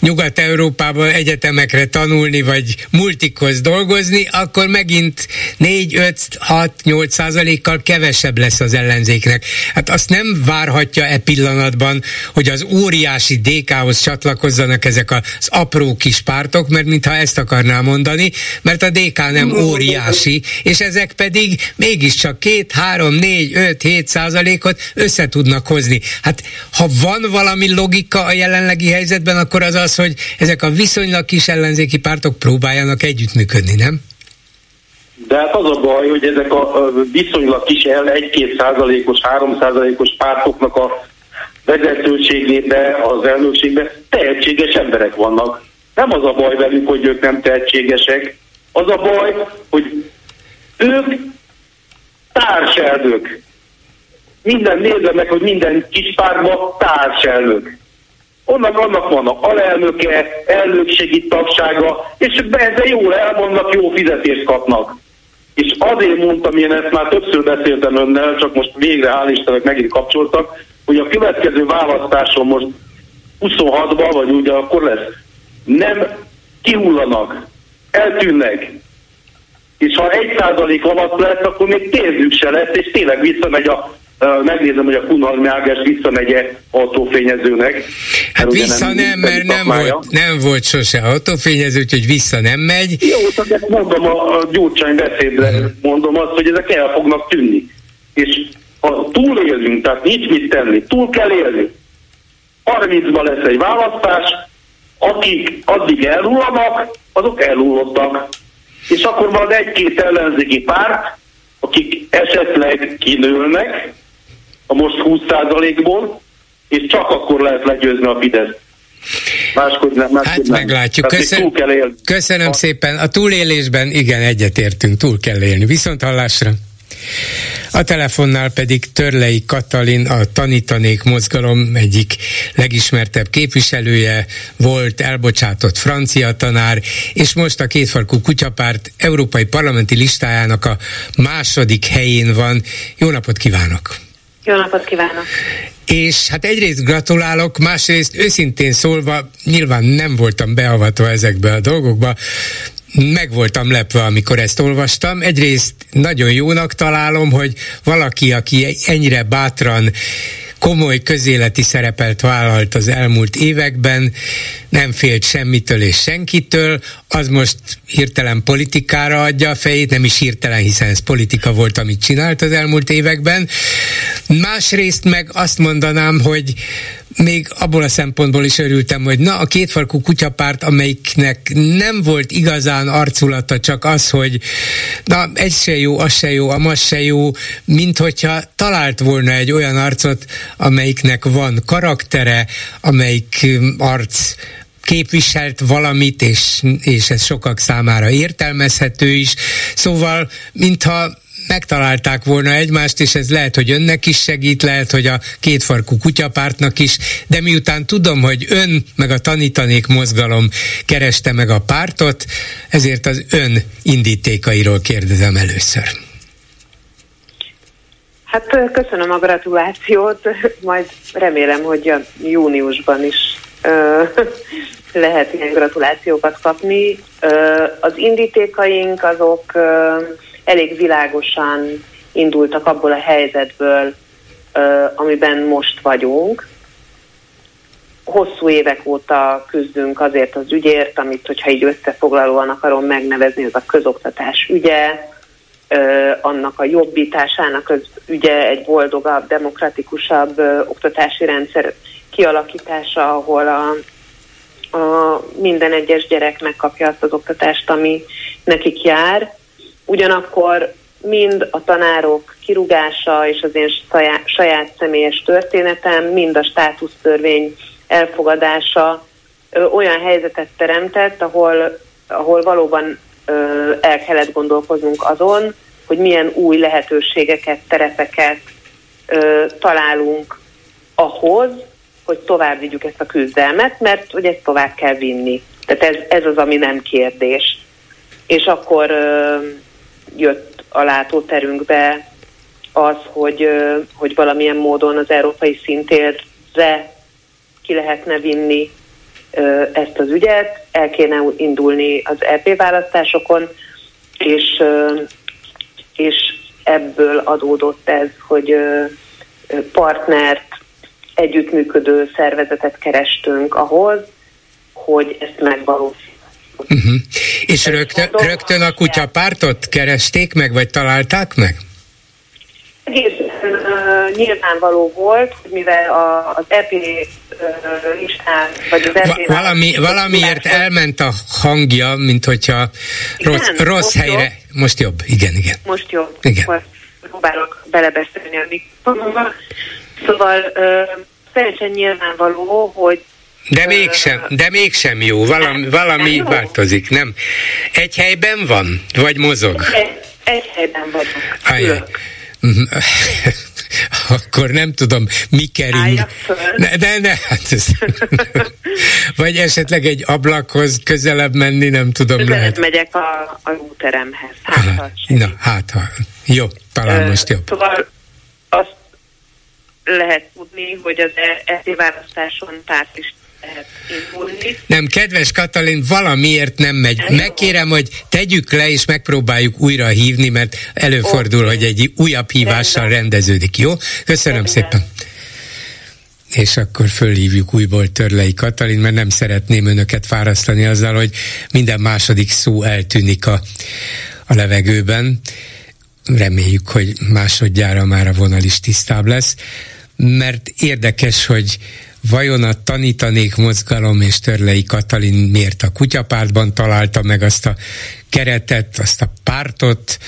Nyugat-Európába egyetemekre tanulni, vagy multikhoz dolgozni, akkor megint 4-5-6-8 százalékkal kevesebb lesz az ellenzéknek. Hát azt nem várhatja e pillanatban, hogy az óriás óriási DK-hoz csatlakozzanak ezek az apró kis pártok, mert mintha ezt akarná mondani, mert a DK nem óriási, és ezek pedig mégiscsak két, három, négy, öt, hét százalékot össze tudnak hozni. Hát ha van valami logika a jelenlegi helyzetben, akkor az az, hogy ezek a viszonylag kis ellenzéki pártok próbáljanak együttműködni, nem? De hát az a baj, hogy ezek a viszonylag kis el 1-2 százalékos, 3 százalékos pártoknak a vezetőségében, az elnökségben tehetséges emberek vannak. Nem az a baj velük, hogy ők nem tehetségesek, az a baj, hogy ők társelnök. Minden nézze meg, hogy minden kis pártban társelnök. Onnan annak vannak alelnöke, elnökségi tagsága, és ezzel jól elmondnak, jó fizetést kapnak. És azért mondtam, én ezt már többször beszéltem önnel, csak most végre hál' Istennek megint kapcsoltak, hogy a következő választáson most 26-ban, vagy ugye akkor lesz, nem kihullanak, eltűnnek. És ha egy százalék alatt lesz, akkor még pénzük se lesz, és tényleg visszamegy a megnézem, hogy a Kunhalmi Ágás visszamegye autófényezőnek. Hát vissza nem, nem mert nem volt, nem volt sose autófényező, úgyhogy vissza nem megy. Jó, de mondom a, a Gyurcsány beszédre, uh-huh. mondom azt, hogy ezek el fognak tűnni. És ha túlélünk, tehát nincs mit tenni, túl kell élni. 30-ban lesz egy választás, akik addig elhullanak, azok elhullottak. És akkor van egy-két ellenzéki párt, akik esetleg kinőlnek, a most 20%-ból, és csak akkor lehet legyőzni a Fidesz. Máskor nem, máskor hát nem. meglátjuk. Köszön, kell élni. Köszönöm a... szépen. A túlélésben igen, egyetértünk, túl kell élni. Viszont hallásra. A telefonnál pedig Törlei Katalin, a Tanítanék mozgalom egyik legismertebb képviselője, volt elbocsátott francia tanár, és most a kétfarkú kutyapárt európai parlamenti listájának a második helyén van. Jó napot kívánok! Jó napot kívánok! És hát egyrészt gratulálok, másrészt őszintén szólva nyilván nem voltam beavatva ezekbe a dolgokba, meg voltam lepve, amikor ezt olvastam. Egyrészt nagyon jónak találom, hogy valaki, aki ennyire bátran komoly közéleti szerepelt vállalt az elmúlt években, nem félt semmitől és senkitől, az most hirtelen politikára adja a fejét, nem is hirtelen, hiszen ez politika volt, amit csinált az elmúlt években. Másrészt meg azt mondanám, hogy még abból a szempontból is örültem, hogy na a kétfarkú kutyapárt, amelyiknek nem volt igazán arculata, csak az, hogy na egy se jó, az se jó, amaz se jó, mint hogyha talált volna egy olyan arcot, amelyiknek van karaktere, amelyik arc képviselt valamit, és, és ez sokak számára értelmezhető is. Szóval, mintha megtalálták volna egymást, és ez lehet, hogy önnek is segít, lehet, hogy a kétfarkú kutyapártnak is, de miután tudom, hogy ön meg a tanítanék mozgalom kereste meg a pártot, ezért az ön indítékairól kérdezem először. Hát köszönöm a gratulációt, majd remélem, hogy a júniusban is lehet ilyen gratulációkat kapni. Az indítékaink azok elég világosan indultak abból a helyzetből, amiben most vagyunk. Hosszú évek óta küzdünk azért az ügyért, amit, hogyha így összefoglalóan akarom megnevezni, az a közoktatás ügye, annak a jobbításának az ügye egy boldogabb, demokratikusabb oktatási rendszer kialakítása, ahol a a minden egyes gyerek megkapja azt az oktatást, ami nekik jár. Ugyanakkor mind a tanárok kirugása és az én saját, saját személyes történetem, mind a státusztörvény elfogadása ö, olyan helyzetet teremtett, ahol, ahol valóban ö, el kellett gondolkoznunk azon, hogy milyen új lehetőségeket, terepeket ö, találunk ahhoz, hogy tovább vigyük ezt a küzdelmet, mert hogy ezt tovább kell vinni. Tehát ez, ez az, ami nem kérdés. És akkor ö, jött a látóterünkbe az, hogy, hogy valamilyen módon az európai szintérre ki lehetne vinni ezt az ügyet, el kéne indulni az EP választásokon, és, és ebből adódott ez, hogy partnert együttműködő szervezetet kerestünk ahhoz, hogy ezt megvalósítsuk. Uh-huh. És rögtön, rögtön a kutyapártot keresték meg, vagy találták meg? Egészen uh, nyilvánvaló volt, mivel a, az EP uh, listán, vagy az EP Va- valami, valamiért elment a hangja, mint hogyha rossz, igen, rossz most helyre. Jobb. Most jobb, igen, igen. Most jobb. Igen. Most próbálok belebeszélni a mikrofonba. Szóval uh, teljesen nyilvánvaló, hogy de mégsem, de mégsem jó, valami, valami nem változik, nem? Egy helyben van, vagy mozog? Egy, egy helyben vagyok. Mhm. Akkor nem tudom, mi kering. Ne, de ne, hát ez, vagy esetleg egy ablakhoz közelebb menni, nem tudom. Közelebb lehet. megyek a, a úteremhez. Hát, Na, hát ha. Jó, talán Ö, most jobb. Szóval azt lehet tudni, hogy az ESZI választáson nem, kedves Katalin, valamiért nem megy. Megkérem, hogy tegyük le, és megpróbáljuk újra hívni, mert előfordul, okay. hogy egy újabb hívással rendeződik. Jó? Köszönöm Rendben. szépen. És akkor fölhívjuk újból Törlei Katalin, mert nem szeretném önöket fárasztani azzal, hogy minden második szó eltűnik a, a levegőben. Reméljük, hogy másodjára már a vonal is tisztább lesz, mert érdekes, hogy vajon a tanítanék mozgalom és Törlei Katalin miért a kutyapártban találta meg azt a keretet, azt a pártot,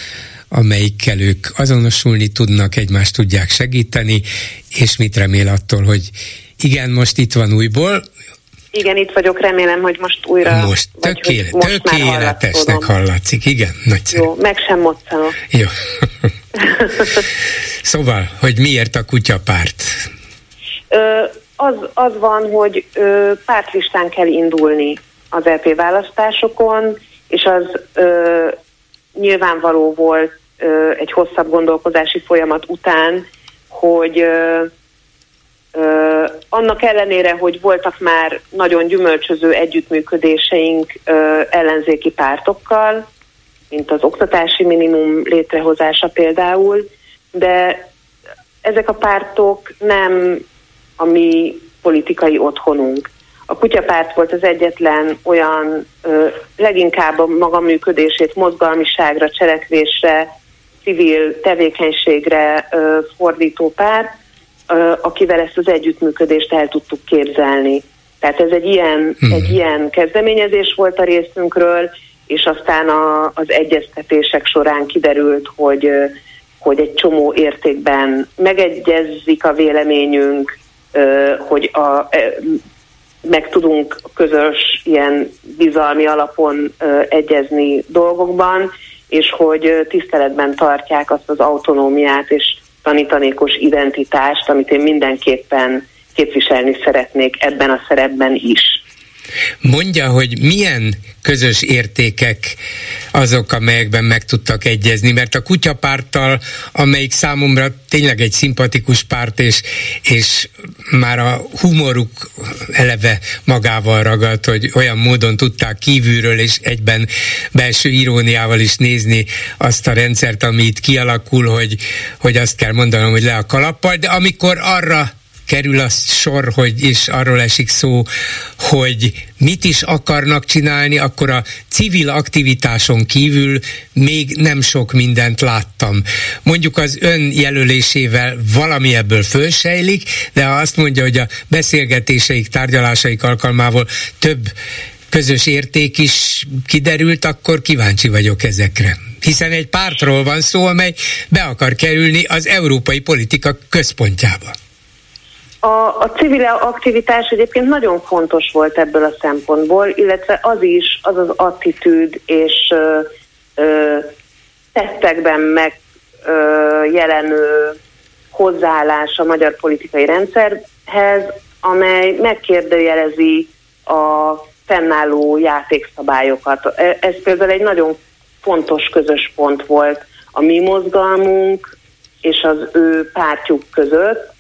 amelyikkel ők azonosulni tudnak, egymást tudják segíteni, és mit remél attól, hogy igen, most itt van újból. Igen, itt vagyok, remélem, hogy most újra... Most, tökéle, vagy, most tökéletesnek hallatszik, igen, nagyszerű. Jó, meg sem moccanok. Jó. szóval, hogy miért a kutyapárt? Ö, az, az van, hogy ö, pártlistán kell indulni az LP választásokon, és az ö, nyilvánvaló volt ö, egy hosszabb gondolkodási folyamat után, hogy ö, ö, annak ellenére, hogy voltak már nagyon gyümölcsöző együttműködéseink ö, ellenzéki pártokkal, mint az oktatási minimum létrehozása például, de ezek a pártok nem a mi politikai otthonunk. A kutyapárt volt az egyetlen olyan ö, leginkább a maga működését mozgalmiságra, cselekvésre, civil tevékenységre ö, fordító párt, ö, akivel ezt az együttműködést el tudtuk képzelni. Tehát ez egy ilyen, hmm. egy ilyen kezdeményezés volt a részünkről, és aztán a, az egyeztetések során kiderült, hogy, hogy egy csomó értékben megegyezik a véleményünk, hogy a, meg tudunk közös ilyen bizalmi alapon egyezni dolgokban, és hogy tiszteletben tartják azt az autonómiát és tanítanékos identitást, amit én mindenképpen képviselni szeretnék ebben a szerepben is. Mondja, hogy milyen közös értékek azok, amelyekben meg tudtak egyezni, mert a kutyapárttal, amelyik számomra tényleg egy szimpatikus párt, és, és már a humoruk eleve magával ragadt, hogy olyan módon tudták kívülről és egyben belső iróniával is nézni azt a rendszert, ami itt kialakul, hogy, hogy azt kell mondanom, hogy le a kalappal, de amikor arra kerül a sor, hogy és arról esik szó, hogy mit is akarnak csinálni, akkor a civil aktivitáson kívül még nem sok mindent láttam. Mondjuk az ön jelölésével valami ebből fölsejlik, de ha azt mondja, hogy a beszélgetéseik, tárgyalásaik alkalmával több közös érték is kiderült, akkor kíváncsi vagyok ezekre. Hiszen egy pártról van szó, amely be akar kerülni az európai politika központjába. A, a civil aktivitás egyébként nagyon fontos volt ebből a szempontból, illetve az is, az az attitűd és ö, ö, tettekben megjelenő hozzáállás a magyar politikai rendszerhez, amely megkérdőjelezi a fennálló játékszabályokat. E, ez például egy nagyon fontos közös pont volt a mi mozgalmunk és az ő pártjuk között,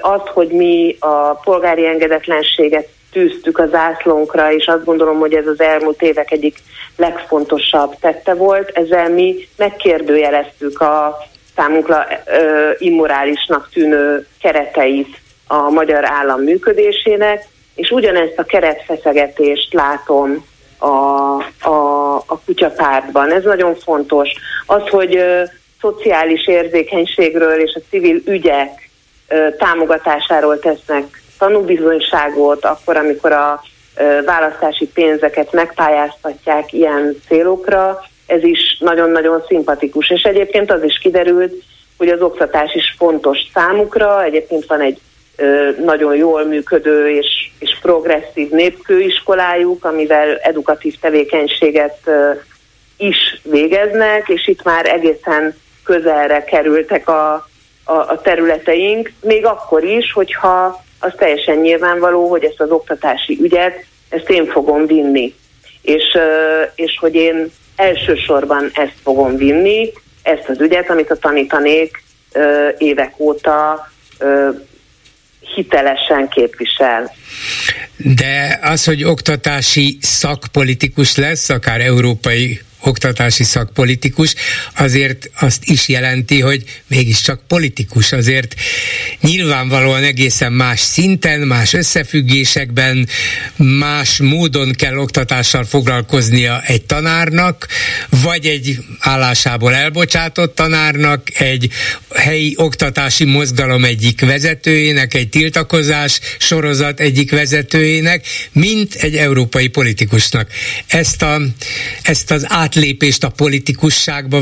az, hogy mi a polgári engedetlenséget tűztük az zászlónkra, és azt gondolom, hogy ez az elmúlt évek egyik legfontosabb tette volt. Ezzel mi megkérdőjeleztük a számunkra ö, immorálisnak tűnő kereteit a magyar állam működésének, és ugyanezt a keretfeszegetést látom a, a, a kutyapártban. Ez nagyon fontos. Az, hogy ö, szociális érzékenységről és a civil ügyek támogatásáról tesznek tanúbizonyságot, akkor, amikor a választási pénzeket megpályáztatják ilyen célokra, ez is nagyon-nagyon szimpatikus. És egyébként az is kiderült, hogy az oktatás is fontos számukra. Egyébként van egy nagyon jól működő és, és progresszív népkőiskolájuk, amivel edukatív tevékenységet is végeznek, és itt már egészen közelre kerültek a, a, a területeink, még akkor is, hogyha az teljesen nyilvánvaló, hogy ezt az oktatási ügyet, ezt én fogom vinni. És, és hogy én elsősorban ezt fogom vinni, ezt az ügyet, amit a tanítanék évek óta hitelesen képvisel. De az, hogy oktatási szakpolitikus lesz, akár európai oktatási szakpolitikus, azért azt is jelenti, hogy mégiscsak politikus, azért nyilvánvalóan egészen más szinten, más összefüggésekben, más módon kell oktatással foglalkoznia egy tanárnak, vagy egy állásából elbocsátott tanárnak, egy helyi oktatási mozgalom egyik vezetőjének, egy tiltakozás sorozat egyik vezetőjének, mint egy európai politikusnak. Ezt, a, ezt az át átlépést a politikusságba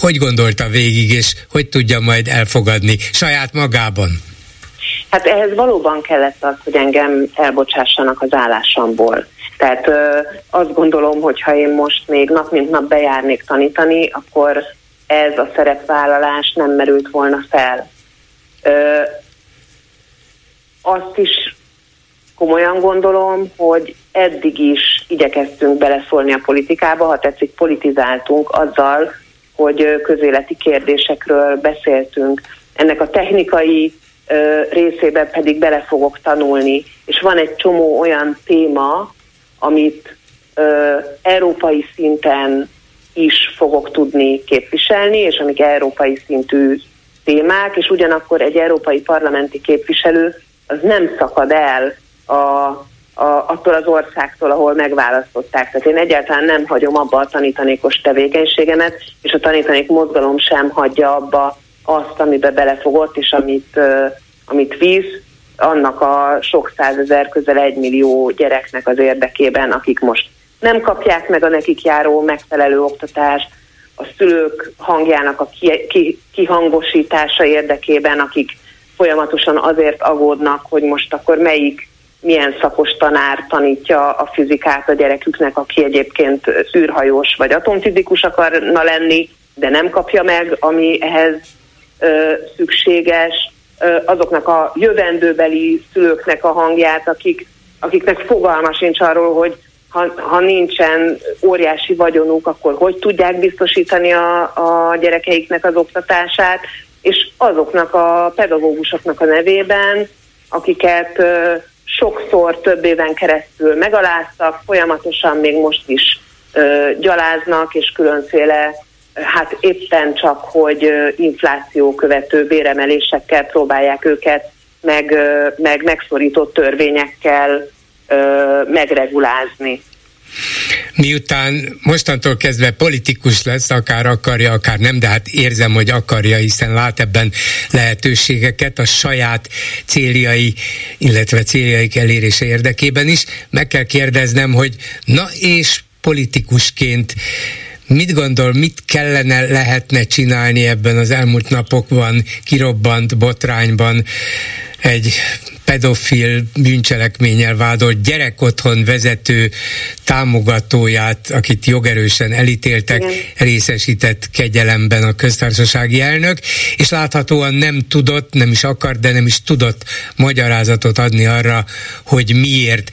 hogy gondolta végig, és hogy tudja majd elfogadni saját magában? Hát ehhez valóban kellett az, hogy engem elbocsássanak az állásomból. Tehát ö, azt gondolom, hogy ha én most még nap mint nap bejárnék tanítani, akkor ez a szerepvállalás nem merült volna fel. Ö, azt is komolyan gondolom, hogy eddig is igyekeztünk beleszólni a politikába, ha tetszik, politizáltunk azzal, hogy közéleti kérdésekről beszéltünk. Ennek a technikai részében pedig bele fogok tanulni, és van egy csomó olyan téma, amit európai szinten is fogok tudni képviselni, és amik európai szintű témák, és ugyanakkor egy európai parlamenti képviselő az nem szakad el a, a, attól az országtól, ahol megválasztották. Tehát én egyáltalán nem hagyom abba a tanítanékos tevékenységemet, és a tanítanék mozgalom sem hagyja abba azt, amibe belefogott, és amit, amit víz, annak a sok százezer, közel egy millió gyereknek az érdekében, akik most nem kapják meg a nekik járó megfelelő oktatást, a szülők hangjának a ki, ki, kihangosítása érdekében, akik folyamatosan azért agódnak, hogy most akkor melyik milyen szakos tanár tanítja a fizikát a gyereküknek, aki egyébként űrhajós vagy atomfizikus akarna lenni, de nem kapja meg, ami ehhez ö, szükséges, ö, azoknak a jövendőbeli szülőknek a hangját, akik, akiknek fogalma sincs arról, hogy ha, ha nincsen óriási vagyonuk, akkor hogy tudják biztosítani a, a gyerekeiknek az oktatását, és azoknak a pedagógusoknak a nevében, akiket sokszor több éven keresztül megaláztak, folyamatosan még most is ö, gyaláznak, és különféle, hát éppen csak, hogy ö, infláció követő béremelésekkel próbálják őket, meg, ö, meg megszorított törvényekkel ö, megregulázni miután mostantól kezdve politikus lesz, akár akarja, akár nem, de hát érzem, hogy akarja, hiszen lát ebben lehetőségeket a saját céljai, illetve céljaik elérése érdekében is. Meg kell kérdeznem, hogy na és politikusként Mit gondol, mit kellene, lehetne csinálni ebben az elmúlt napokban kirobbant botrányban egy pedofil bűncselekménnyel vádolt gyerekotthon vezető támogatóját, akit jogerősen elítéltek, Igen. részesített kegyelemben a köztársasági elnök, és láthatóan nem tudott, nem is akart, de nem is tudott magyarázatot adni arra, hogy miért.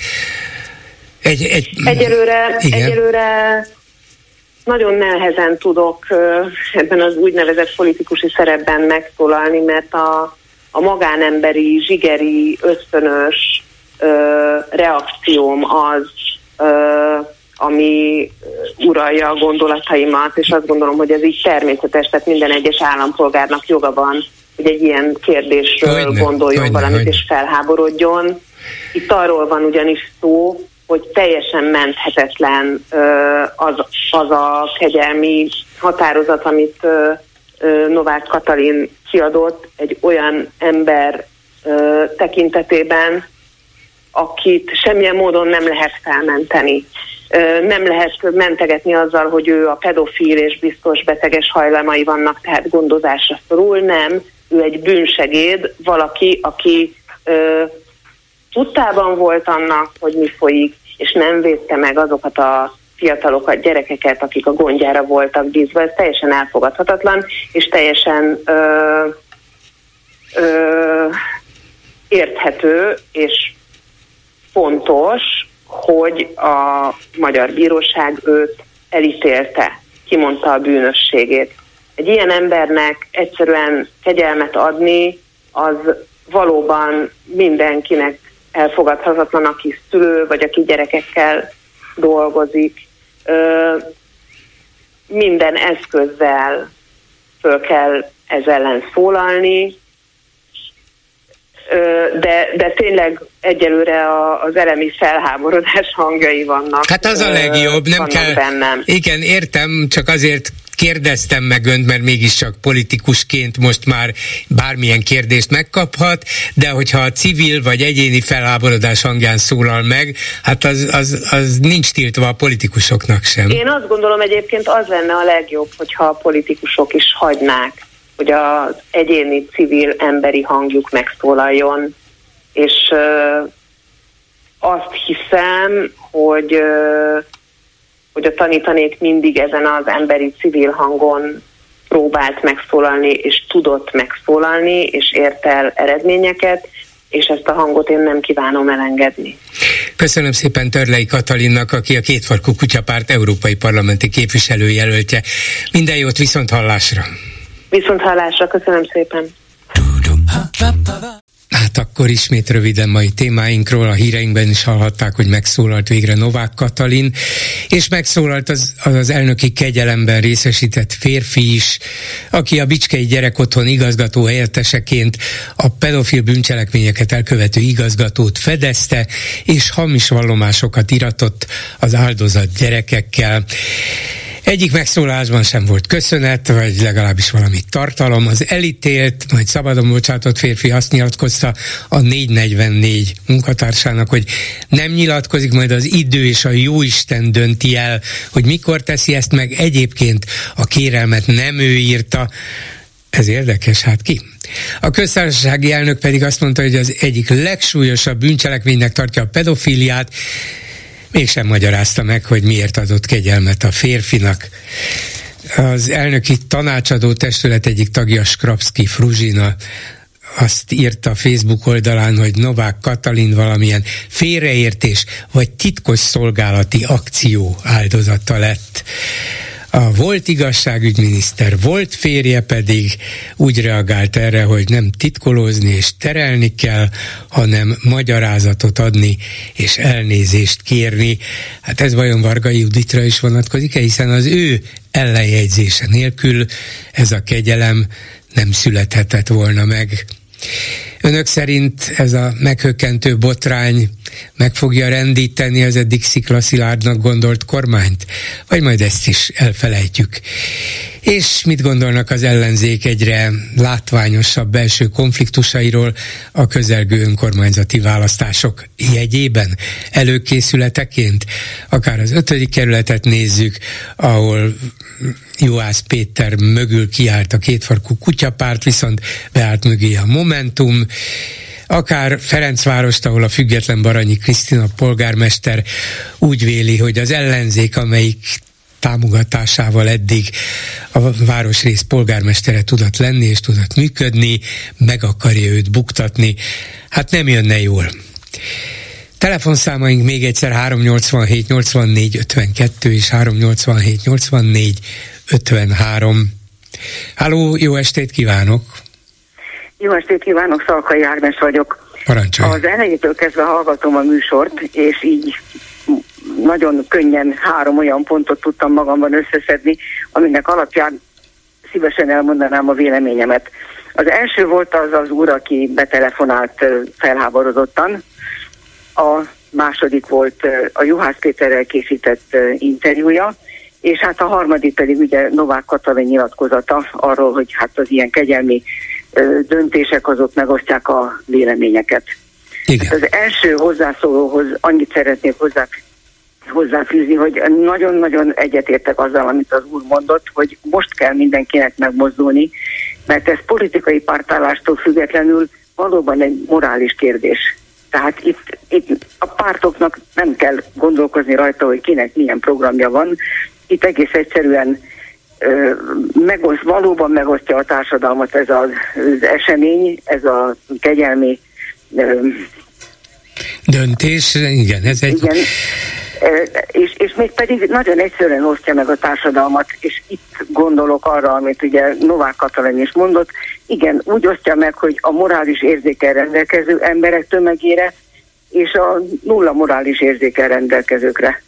Egy, egy, egyelőre, igen. egyelőre nagyon nehezen tudok ebben az úgynevezett politikusi szerepben megszólalni, mert a a magánemberi, zsigeri, ösztönös ö, reakcióm az, ö, ami uralja a gondolataimat, és azt gondolom, hogy ez így természetes, tehát minden egyes állampolgárnak joga van hogy egy ilyen kérdésről hogyne, gondoljon hogyne, valamit hogyne. és felháborodjon. Itt arról van ugyanis szó, hogy teljesen menthetetlen az, az a kegyelmi határozat, amit Novák Katalin kiadott egy olyan ember tekintetében, akit semmilyen módon nem lehet felmenteni. Nem lehet mentegetni azzal, hogy ő a pedofil és biztos beteges hajlamai vannak, tehát gondozásra szorul, nem. Ő egy bűnsegéd, valaki, aki tudtában volt annak, hogy mi folyik, és nem védte meg azokat a fiatalokat, gyerekeket, akik a gondjára voltak bízva. Ez teljesen elfogadhatatlan, és teljesen ö, ö, érthető, és fontos, hogy a magyar bíróság őt elítélte, kimondta a bűnösségét. Egy ilyen embernek egyszerűen kegyelmet adni, az valóban mindenkinek elfogadhatatlan, aki szülő, vagy aki gyerekekkel dolgozik. Ö, minden eszközzel föl kell ez ellen szólalni, de, de tényleg egyelőre az elemi felháborodás hangjai vannak. Hát az a legjobb, nem kell. Bennem. Igen, értem, csak azért kérdeztem meg önt, mert mégiscsak politikusként most már bármilyen kérdést megkaphat, de hogyha a civil vagy egyéni felháborodás hangján szólal meg, hát az, az, az nincs tiltva a politikusoknak sem. Én azt gondolom egyébként az lenne a legjobb, hogyha a politikusok is hagynák hogy az egyéni civil emberi hangjuk megszólaljon, és uh, azt hiszem, hogy, uh, hogy a tanítanék mindig ezen az emberi civil hangon próbált megszólalni, és tudott megszólalni, és ért el eredményeket, és ezt a hangot én nem kívánom elengedni. Köszönöm szépen Törlei Katalinnak, aki a Kétfarkú Kutyapárt európai parlamenti képviselőjelöltje. Minden jót viszont hallásra! Viszont hallásra, köszönöm szépen. Hát akkor ismét röviden mai témáinkról. A híreinkben is hallhatták, hogy megszólalt végre Novák Katalin, és megszólalt az, az, az elnöki kegyelemben részesített férfi is, aki a Bicskei Gyerekotthon igazgató helyetteseként a pedofil bűncselekményeket elkövető igazgatót fedezte, és hamis vallomásokat iratott az áldozat gyerekekkel. Egyik megszólásban sem volt köszönet, vagy legalábbis valami tartalom. Az elítélt, majd szabadon bocsátott férfi azt nyilatkozta a 444 munkatársának, hogy nem nyilatkozik, majd az idő és a jóisten dönti el, hogy mikor teszi ezt meg. Egyébként a kérelmet nem ő írta, ez érdekes, hát ki? A köztársasági elnök pedig azt mondta, hogy az egyik legsúlyosabb bűncselekménynek tartja a pedofiliát, mégsem magyarázta meg, hogy miért adott kegyelmet a férfinak. Az elnöki tanácsadó testület egyik tagja Skrapski Fruzsina azt írta Facebook oldalán, hogy Novák Katalin valamilyen félreértés vagy titkos szolgálati akció áldozata lett. A volt igazságügyminiszter, volt férje pedig úgy reagált erre, hogy nem titkolózni és terelni kell, hanem magyarázatot adni és elnézést kérni. Hát ez vajon Varga Juditra is vonatkozik-e, hiszen az ő ellenjegyzése nélkül ez a kegyelem nem születhetett volna meg. Önök szerint ez a meghökkentő botrány meg fogja rendíteni az eddig sziklaszilárdnak gondolt kormányt? Vagy majd ezt is elfelejtjük? És mit gondolnak az ellenzék egyre látványosabb belső konfliktusairól a közelgő önkormányzati választások jegyében, előkészületeként? Akár az ötödik kerületet nézzük, ahol Juhász Péter mögül kiállt a kétfarkú kutyapárt, viszont beállt mögé a Momentum, akár Ferencvárost, ahol a független Baranyi Krisztina polgármester úgy véli, hogy az ellenzék, amelyik támogatásával eddig a városrész polgármestere tudott lenni és tudott működni, meg akarja őt buktatni. Hát nem jönne jól. Telefonszámaink még egyszer 387 84 52 és 387 84 53. Háló, jó estét kívánok! Jó estét kívánok, Szalkai Ágnes vagyok. Parancsolj. Az elejétől kezdve hallgatom a műsort, és így nagyon könnyen három olyan pontot tudtam magamban összeszedni, aminek alapján szívesen elmondanám a véleményemet. Az első volt az az úr, aki betelefonált felháborodottan, a második volt a Juhász Péterrel készített interjúja, és hát a harmadik pedig ugye Novák Katalin nyilatkozata arról, hogy hát az ilyen kegyelmi döntések azok megosztják a véleményeket. Igen. Hát az első hozzászólóhoz annyit szeretnék hozzá, hozzáfűzni, hogy nagyon-nagyon egyetértek azzal, amit az úr mondott, hogy most kell mindenkinek megmozdulni, mert ez politikai pártállástól függetlenül valóban egy morális kérdés. Tehát itt, itt a pártoknak nem kell gondolkozni rajta, hogy kinek milyen programja van. Itt egész egyszerűen megoszt, valóban megosztja a társadalmat ez az, az esemény, ez a kegyelmi döntés, igen, ez egy... Igen, és, és még pedig nagyon egyszerűen osztja meg a társadalmat, és itt gondolok arra, amit ugye Novák Katalin is mondott, igen, úgy osztja meg, hogy a morális érzékel rendelkező emberek tömegére, és a nulla morális érzékel rendelkezőkre.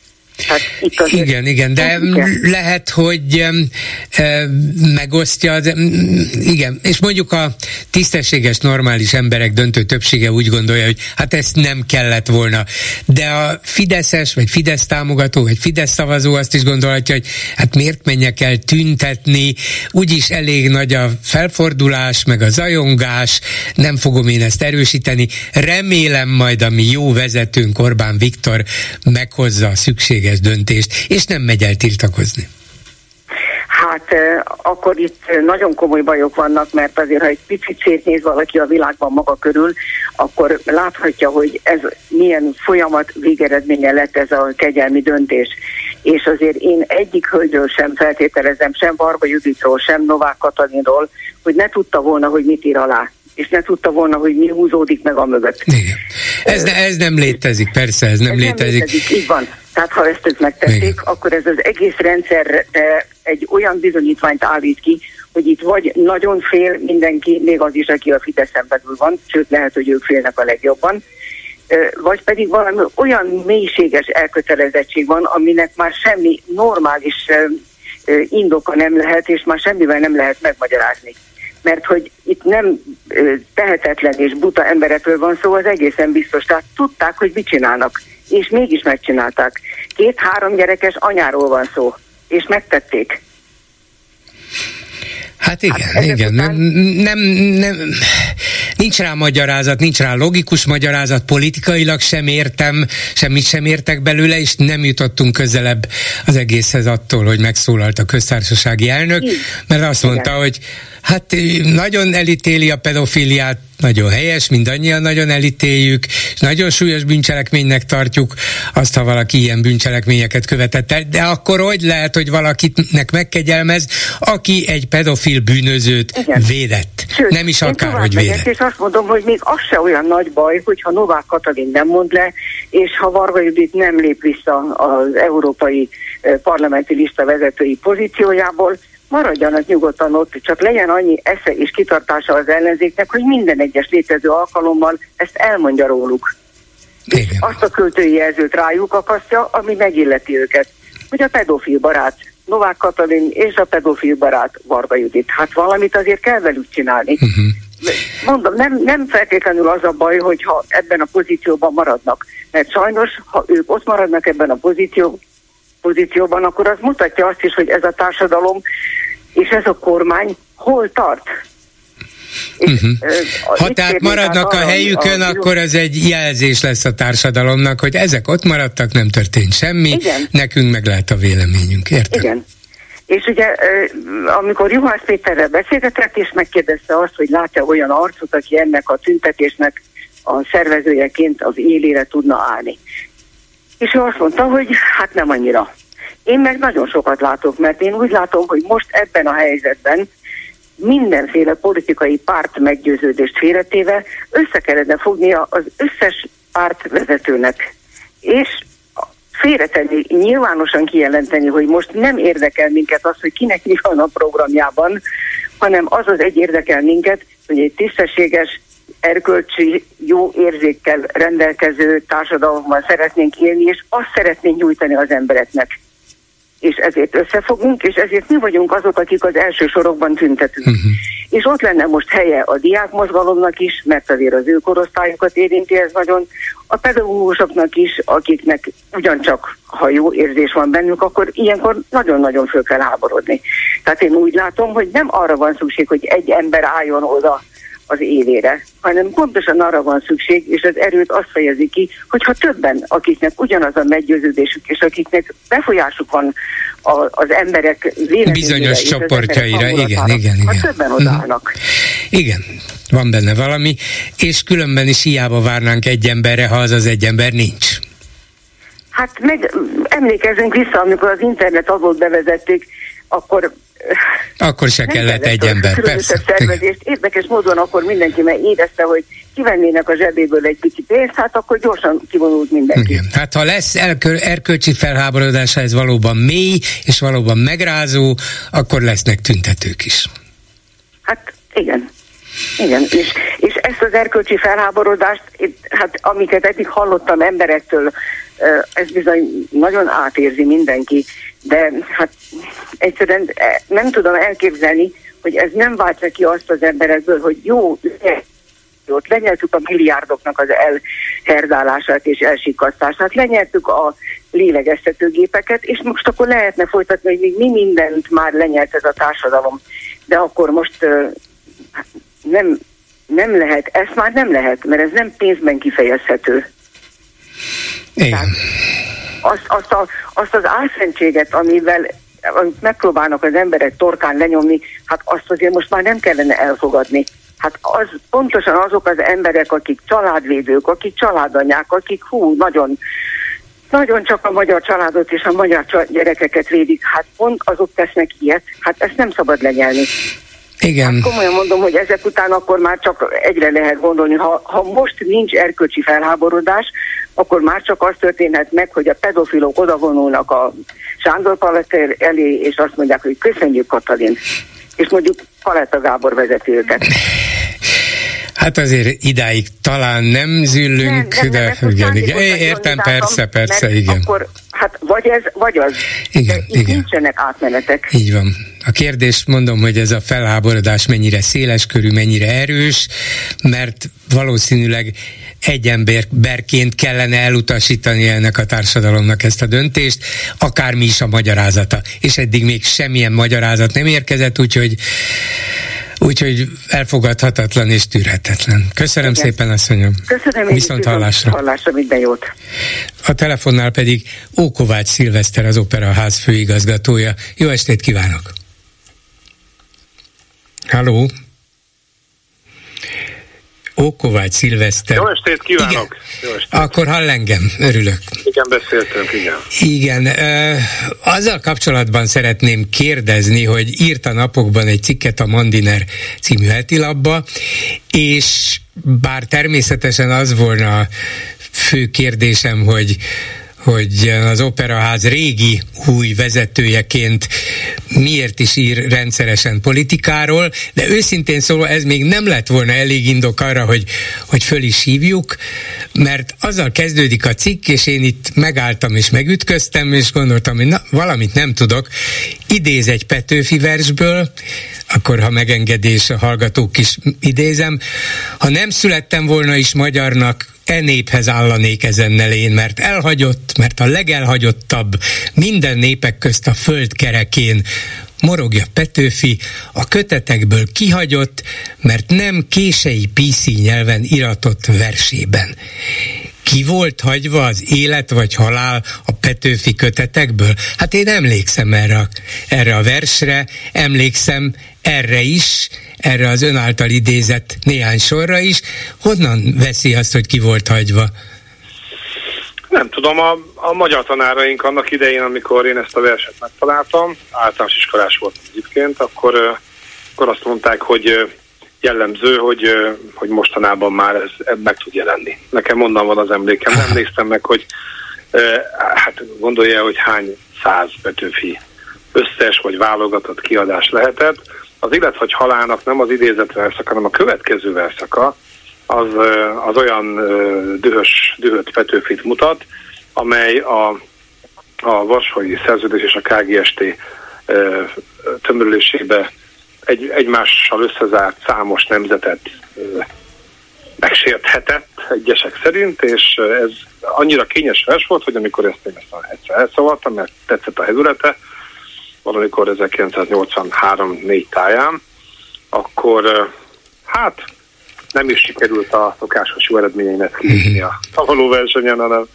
Hát itt igen, igen, de igen. lehet, hogy e, megosztja, de, igen, és mondjuk a tisztességes, normális emberek döntő többsége úgy gondolja, hogy hát ezt nem kellett volna. De a Fideszes, vagy Fidesz támogató, vagy Fidesz szavazó azt is gondolhatja, hogy hát miért menjek el tüntetni, úgyis elég nagy a felfordulás, meg a zajongás, nem fogom én ezt erősíteni. Remélem majd a mi jó vezetőnk Orbán Viktor meghozza a szükséges szükséges döntést, és nem megy el tiltakozni. Hát akkor itt nagyon komoly bajok vannak, mert azért, ha egy picit szétnéz valaki a világban maga körül, akkor láthatja, hogy ez milyen folyamat végeredménye lett ez a kegyelmi döntés. És azért én egyik hölgyről sem feltételezem, sem Varga Juditról, sem Novák Katalinról, hogy ne tudta volna, hogy mit ír alá és ne tudta volna, hogy mi húzódik meg a mögött. Igen. Ez, ne, ez nem létezik, persze, ez nem ez létezik. Nem létezik. Így van. Tehát ha ezt ők megtették, Igen. akkor ez az egész rendszer egy olyan bizonyítványt állít ki, hogy itt vagy nagyon fél mindenki, még az is, aki a Fideszen belül van, sőt lehet, hogy ők félnek a legjobban, vagy pedig valami olyan mélységes elkötelezettség van, aminek már semmi normális indoka nem lehet, és már semmivel nem lehet megmagyarázni mert hogy itt nem tehetetlen és buta emberekről van szó, az egészen biztos. Tehát tudták, hogy mit csinálnak, és mégis megcsinálták. Két-három gyerekes anyáról van szó, és megtették. Hát igen, hát igen. Után... Nem, nem, nem, nincs rá magyarázat, nincs rá logikus magyarázat, politikailag sem értem, semmit sem értek belőle, és nem jutottunk közelebb az egészhez attól, hogy megszólalt a köztársasági elnök, mert azt mondta, igen. hogy Hát nagyon elítéli a pedofiliát, nagyon helyes, mindannyian nagyon elítéljük, és nagyon súlyos bűncselekménynek tartjuk azt, ha valaki ilyen bűncselekményeket követett el, de akkor hogy lehet, hogy valakinek megkegyelmez, aki egy pedofil bűnözőt Igen. védett? Sőt, nem is akár, hogy védett. És azt mondom, hogy még az se olyan nagy baj, hogyha Novák Katalin nem mond le, és ha Varga Judit nem lép vissza az európai parlamenti lista vezetői pozíciójából, maradjanak nyugodtan ott, csak legyen annyi esze és kitartása az ellenzéknek, hogy minden egyes létező alkalommal ezt elmondja róluk. Igen. És azt a költői jelzőt rájuk akasztja, ami megilleti őket. Hogy a pedofil barát Novák Katalin és a pedofil barát Varga Judit. Hát valamit azért kell velük csinálni. Uh-huh. Mondom, nem, nem feltétlenül az a baj, hogyha ebben a pozícióban maradnak. Mert sajnos, ha ők ott maradnak ebben a pozícióban, pozícióban, akkor az mutatja azt is, hogy ez a társadalom és ez a kormány hol tart. uh-huh. ha tehát maradnak a helyükön, a, akkor ez egy jelzés lesz a társadalomnak, hogy ezek ott maradtak, nem történt semmi, Igen. nekünk meg lehet a véleményünk, érted? Igen. És ugye, amikor Juhász Péterrel beszélgetett, és megkérdezte azt, hogy látja olyan arcot, aki ennek a tüntetésnek a szervezőjeként az élére tudna állni. És ő azt mondta, hogy hát nem annyira. Én meg nagyon sokat látok, mert én úgy látom, hogy most ebben a helyzetben mindenféle politikai párt meggyőződést félretéve össze kellene fognia az összes pártvezetőnek, és félretenni, nyilvánosan kijelenteni, hogy most nem érdekel minket az, hogy kinek mi van a programjában, hanem az az egy érdekel minket, hogy egy tisztességes, erkölcsi, jó érzékkel rendelkező társadalomban szeretnénk élni, és azt szeretnénk nyújtani az embereknek és ezért összefogunk, és ezért mi vagyunk azok, akik az első sorokban tüntetünk. Uh-huh. és ott lenne most helye a diákmozgalomnak is, mert azért az ő korosztályokat érinti ez nagyon, a pedagógusoknak is, akiknek ugyancsak, ha jó érzés van bennük, akkor ilyenkor nagyon-nagyon föl kell háborodni. Tehát én úgy látom, hogy nem arra van szükség, hogy egy ember álljon oda az élére, hanem pontosan arra van szükség, és az erőt azt fejezi ki, hogyha többen, akiknek ugyanaz a meggyőződésük, és akiknek befolyásuk van a, az emberek Bizonyos csoportjaira, igen, igen, igen. Ha többen odállnak. Igen, van benne valami, és különben is hiába várnánk egy emberre, ha az az egy ember nincs. Hát meg emlékezzünk vissza, amikor az internet azót bevezették, akkor akkor se kellett egy ember, persze. Szervezést. Érdekes módon akkor mindenki mert érezte, hogy kivennének a zsebéből egy pici pénzt, hát akkor gyorsan kivonult mindenki. Igen. Hát ha lesz elkö- erkölcsi felháborodása, ez valóban mély, és valóban megrázó, akkor lesznek tüntetők is. Hát igen. Igen, és, és ezt az erkölcsi felháborodást, hát amiket eddig hallottam emberektől, ez bizony nagyon átérzi mindenki, de hát egyszerűen nem tudom elképzelni, hogy ez nem vált ki azt az emberekből, hogy jó, ott lenyeltük a milliárdoknak az elherdálását és elsikasztását, lenyeltük a lélegeztetőgépeket, és most akkor lehetne folytatni, hogy még mi mindent már lenyelt ez a társadalom. De akkor most nem, nem lehet, ezt már nem lehet, mert ez nem pénzben kifejezhető. Igen. Azt, azt, a, azt az álszentséget, amivel amit megpróbálnak az emberek torkán lenyomni, hát azt azért most már nem kellene elfogadni. Hát az pontosan azok az emberek, akik családvédők, akik családanyák, akik hú, nagyon, nagyon csak a magyar családot és a magyar gyerekeket védik, hát pont azok tesznek ilyet, hát ezt nem szabad lenyelni. Igen. Hát komolyan mondom, hogy ezek után akkor már csak egyre lehet gondolni. Ha, ha most nincs erkölcsi felháborodás, akkor már csak az történhet meg, hogy a pedofilok odavonulnak a Sándor Paletter elé, és azt mondják, hogy köszönjük Katalin. És mondjuk Paletta Gábor vezeti őket. Hát azért idáig talán nem züllünk, nem, nem, de nem, igen, igen. Értem, persze, persze, igen. Akkor, hát vagy ez, vagy az. Igen, de igen. nincsenek átmenetek. Így van. A kérdés, mondom, hogy ez a felháborodás mennyire széles körű, mennyire erős, mert valószínűleg egy emberként kellene elutasítani ennek a társadalomnak ezt a döntést, akármi is a magyarázata. És eddig még semmilyen magyarázat nem érkezett, úgyhogy Úgyhogy elfogadhatatlan és tűrhetetlen. Köszönöm Igen. szépen, asszonyom. Köszönöm, Viszont hallásra. Hallásra, minden jót. A telefonnál pedig Ókovács Szilveszter, az Operaház főigazgatója. Jó estét kívánok! Halló! Ókovács Szilveszter. Jó estét kívánok! Igen. Jó estét. Akkor hall engem, örülök. Igen, beszéltünk, igen. Igen, azzal kapcsolatban szeretném kérdezni, hogy írt a napokban egy cikket a Mandiner című hetilapba, és bár természetesen az volna a fő kérdésem, hogy hogy az Operaház régi új vezetőjeként miért is ír rendszeresen politikáról, de őszintén szólva ez még nem lett volna elég indok arra, hogy, hogy föl is hívjuk, mert azzal kezdődik a cikk, és én itt megálltam és megütköztem, és gondoltam, hogy na, valamit nem tudok. Idéz egy Petőfi versből, akkor ha megengedés a hallgatók is idézem, ha nem születtem volna is magyarnak, e néphez állanék ezennel én, mert elhagyott, mert a legelhagyottabb minden népek közt a föld kerekén morogja Petőfi, a kötetekből kihagyott, mert nem kései PC nyelven iratott versében ki volt hagyva az élet vagy halál a Petőfi kötetekből? Hát én emlékszem erre, a, erre a versre, emlékszem erre is, erre az ön által idézett néhány sorra is. Honnan veszi azt, hogy ki volt hagyva? Nem tudom, a, a magyar tanáraink annak idején, amikor én ezt a verset megtaláltam, általános iskolás voltam egyébként, akkor, akkor azt mondták, hogy jellemző, hogy, hogy mostanában már ez meg tud jelenni. Nekem onnan van az emlékem. Nem néztem meg, hogy hát gondolja, hogy hány száz Petőfi összes vagy válogatott kiadás lehetett. Az illet, hogy halálnak nem az idézett verszaka, hanem a következő verszaka, az, az olyan dühös, dühött Petőfit mutat, amely a, a Varsói Szerződés és a KGST tömörülésébe egy, egymással összezárt számos nemzetet megsérthetett egyesek szerint, és ez annyira kényes vers volt, hogy amikor ezt én ezt egyszer elszavaltam, mert tetszett a hezülete, valamikor 1983-4 táján, akkor hát nem is sikerült a szokásos jó eredményeimet kiírni a szavaló versenyen, hanem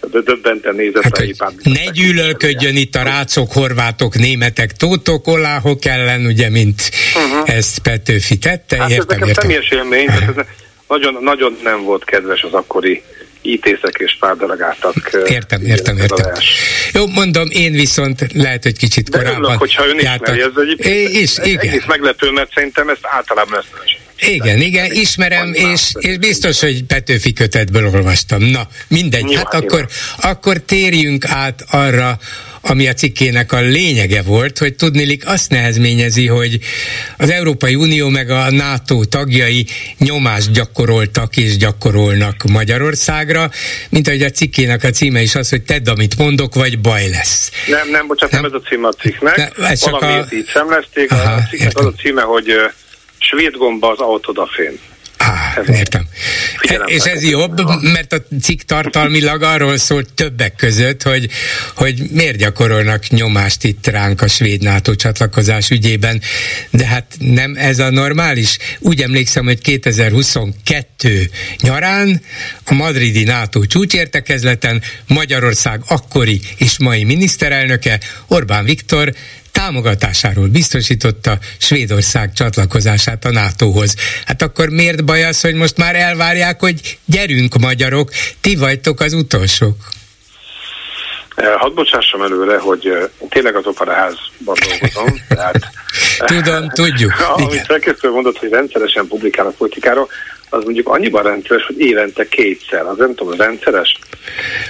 de döbbenten nézett hát, a hipát. Ne gyűlölködjön itt a rácok, horvátok, németek, tótok, oláhok ellen, ugye, mint uh-huh. ezt Petőfi tette. Hát értem, ez nekem értem. személyes élmény, ez nagyon, nagyon nem volt kedves az akkori ítészek és párdelegáltak. Értem, értem, értem. Jó, mondom, én viszont lehet, hogy kicsit De korábban örülök, hogyha ön ismeri, ez egyébként é, is, igen. egész meglepő, mert szerintem ezt általában ezt igen, igen, ismerem, és, és biztos, hogy Petőfi kötetből olvastam. Na, mindegy. Hát akkor, akkor térjünk át arra, ami a cikkének a lényege volt, hogy tudnilik azt nehezményezi, hogy az Európai Unió meg a NATO tagjai nyomást gyakoroltak és gyakorolnak Magyarországra, mint ahogy a cikkének a címe is az, hogy tedd, amit mondok, vagy baj lesz. Nem, nem, bocsánat, nem, nem ez a címe a cikknek. Ne, ez Valamiért a... így szemlezték. Aha, a cikknek az a címe, hogy svéd gomba az autodafén. Ah, értem. Figyelem és ez jobb, mert a cikk tartalmilag arról szólt többek között, hogy, hogy miért gyakorolnak nyomást itt ránk a svéd NATO csatlakozás ügyében, de hát nem ez a normális. Úgy emlékszem, hogy 2022 nyarán a madridi NATO csúcsértekezleten Magyarország akkori és mai miniszterelnöke Orbán Viktor támogatásáról biztosította Svédország csatlakozását a NATO-hoz. Hát akkor miért baj az, hogy most már elvárják, hogy gyerünk magyarok, ti vagytok az utolsók? Eh, hadd bocsássam előre, hogy eh, tényleg az operaházban dolgozom, tehát... Tudom, tudjuk. Amit szerkesztő mondott, hogy rendszeresen publikál a politikáról, az mondjuk annyiban rendszeres, hogy évente kétszer. Az nem tudom, rendszeres?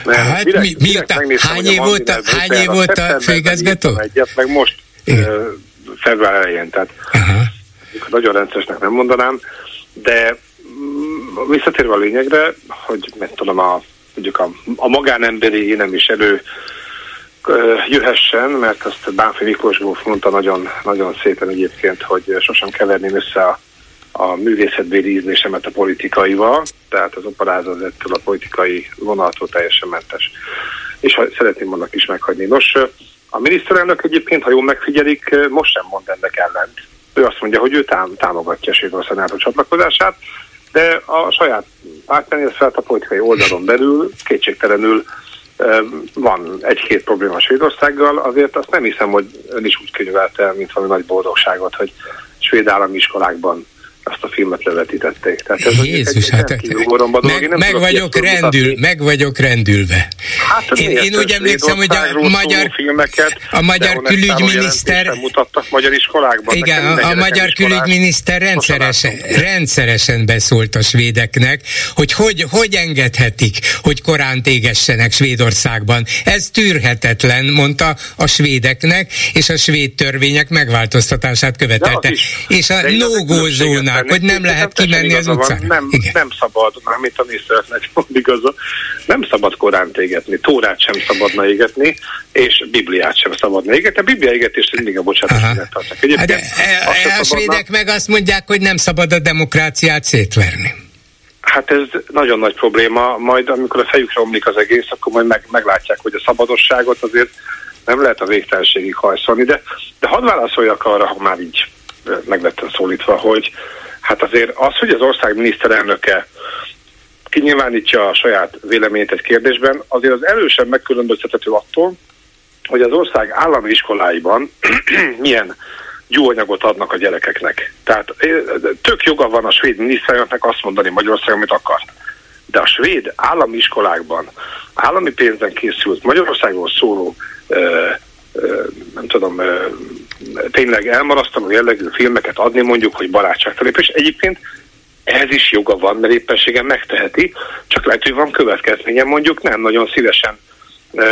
Mert hát direkt, mi, miután, hány év volt a, hány év volt a főigazgató? Egyet, meg most uh, február elején, tehát uh-huh. nagyon rendszeresnek nem mondanám, de mm, visszatérve a lényegre, hogy nem tudom, a, mondjuk a, a magánemberi nem is elő jöhessen, mert azt Bánfi Miklós Góf mondta nagyon, nagyon szépen egyébként, hogy sosem keverném össze a a művészetbéli ízlésemet a politikaival, tehát az operáza ettől a politikai vonaltól teljesen mentes. És ha szeretném annak is meghagyni. Nos, a miniszterelnök egyébként, ha jól megfigyelik, most sem mond ennek ellent. Ő azt mondja, hogy ő tám- támogatja Svédország NATO csatlakozását, de a saját pártján, fel a politikai oldalon belül kétségtelenül van egy-két probléma Svédországgal, azért azt nem hiszem, hogy ön is úgy könyvelte, mint valami nagy boldogságot, hogy svéd állami iskolákban azt a filmet levetítették. Tehát ez Jézus, hát meg, meg, vagyok rendül, meg vagyok rendülve. Hát, én, én úgy emlékszem, hogy a magyar, filmeket, a magyar külügyminiszter... mutattak magyar iskolákban. Igen, a, a magyar külügyminiszter rendszeresen, rendszeresen beszólt a svédeknek, hogy, hogy hogy engedhetik, hogy korán tégessenek Svédországban. Ez tűrhetetlen, mondta a svédeknek, és a svéd törvények megváltoztatását követelte. És a no-go zónák, hogy nem lehet kimenni az utcára. Nem, nem szabad, mint a miniszternek mond igaza, nem szabad korán égetni, Tórát sem szabadna égetni, és Bibliát sem szabadna égetni. A Biblia égetést mindig a bocsánat tartják. Hát, a, a svédek meg azt mondják, hogy nem szabad a demokráciát szétverni. Hát ez nagyon nagy probléma, majd amikor a fejükre omlik az egész, akkor majd meg, meglátják, hogy a szabadosságot azért nem lehet a végtelenségig hajszolni, de, de hadd válaszoljak arra, ha már így meg lettem szólítva, hogy hát azért az, hogy az ország miniszterelnöke kinyilvánítja a saját véleményét egy kérdésben, azért az erősen megkülönböztethető attól, hogy az ország állami iskoláiban milyen gyúanyagot adnak a gyerekeknek. Tehát tök joga van a svéd miniszterelnöknek azt mondani Magyarországon, amit akar. De a svéd állami iskolákban állami pénzen készült Magyarországról szóló nem tudom, tényleg elmarasztaló jellegű filmeket adni, mondjuk, hogy barátságtalan. És egyébként ehhez is joga van, mert éppenségen megteheti, csak lehet, hogy van következménye, mondjuk nem nagyon szívesen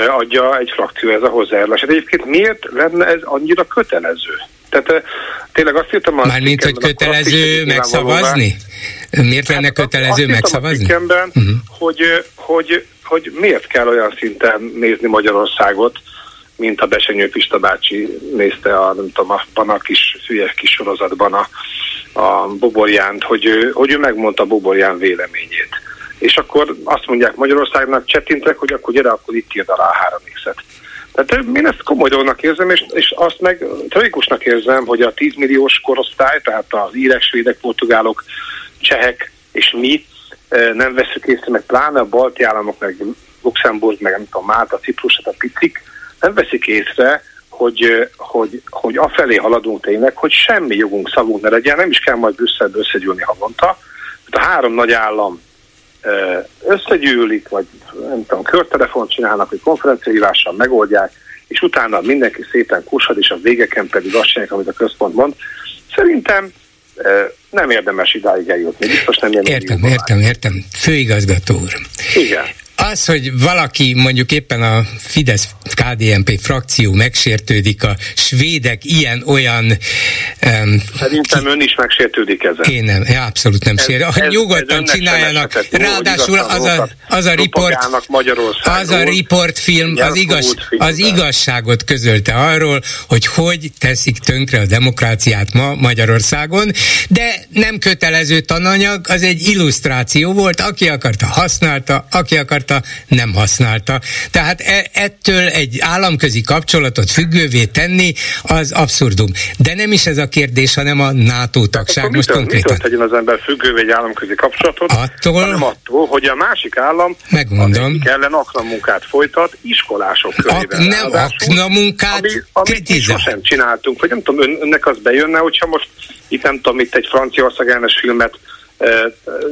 adja egy frakció ez a hozzájárulás. Hát egyébként miért lenne ez annyira kötelező? Tehát tényleg azt írtam... Mármint, hogy kötelező megszavazni? Miért lenne hát kötelező azt megszavazni? Azt uh-huh. hogy, hogy, hogy miért kell olyan szinten nézni Magyarországot, mint a Besenyő Pista bácsi nézte a, nem tudom, a, a kis hülye kis sorozatban a, a Boborjánt, hogy ő, hogy ő megmondta Boborján véleményét. És akkor azt mondják Magyarországnak, csetintek, hogy akkor gyere, akkor itt írd alá a három x Tehát én ezt komoly dolognak érzem, és, és azt meg tragikusnak érzem, hogy a 10 milliós korosztály, tehát az írek, svédek, portugálok, csehek és mi nem veszük észre, meg pláne a balti államok, meg Luxemburg, meg nem tudom, Málta, Ciprus, hát a picik, nem veszik észre, hogy, hogy, hogy afelé haladunk tényleg, hogy semmi jogunk, szavunk ne legyen, nem is kell majd Brüsszelbe összegyűlni havonta. A három nagy állam összegyűlik, vagy nem tudom, körtelefont csinálnak, vagy konferenciahívással megoldják, és utána mindenki szépen kusad, és a végeken pedig azt csinálják, amit a központ mond. Szerintem nem érdemes idáig eljutni. Biztos nem Értem, értem, értem. Főigazgató úr. Igen az, hogy valaki mondjuk éppen a Fidesz KDNP frakció megsértődik a svédek ilyen-olyan... Um, Szerintem ki... ön is megsértődik ezen. Én nem, én abszolút nem sérül. Hogy nyugodtan csináljanak. Ráadásul az a, az a riport, az a riportfilm az, igaz, az igazságot közölte arról, hogy hogy teszik tönkre a demokráciát ma Magyarországon, de nem kötelező tananyag, az egy illusztráció volt, aki akarta használta, aki akarta nem használta. Tehát e, ettől egy államközi kapcsolatot függővé tenni, az abszurdum. De nem is ez a kérdés, hanem a NATO tagság most mitől, konkrétan. Mitől tegyen az ember függővé egy államközi kapcsolatot, attól, hanem attól, hogy a másik állam megmondom, ellen aknamunkát folytat iskolások körében. Ak, nem aknamunkát ami, amit mi sosem csináltunk, hogy nem tudom, ön, önnek az bejönne, hogyha most itt nem tudom, itt egy Franciaország ellenes filmet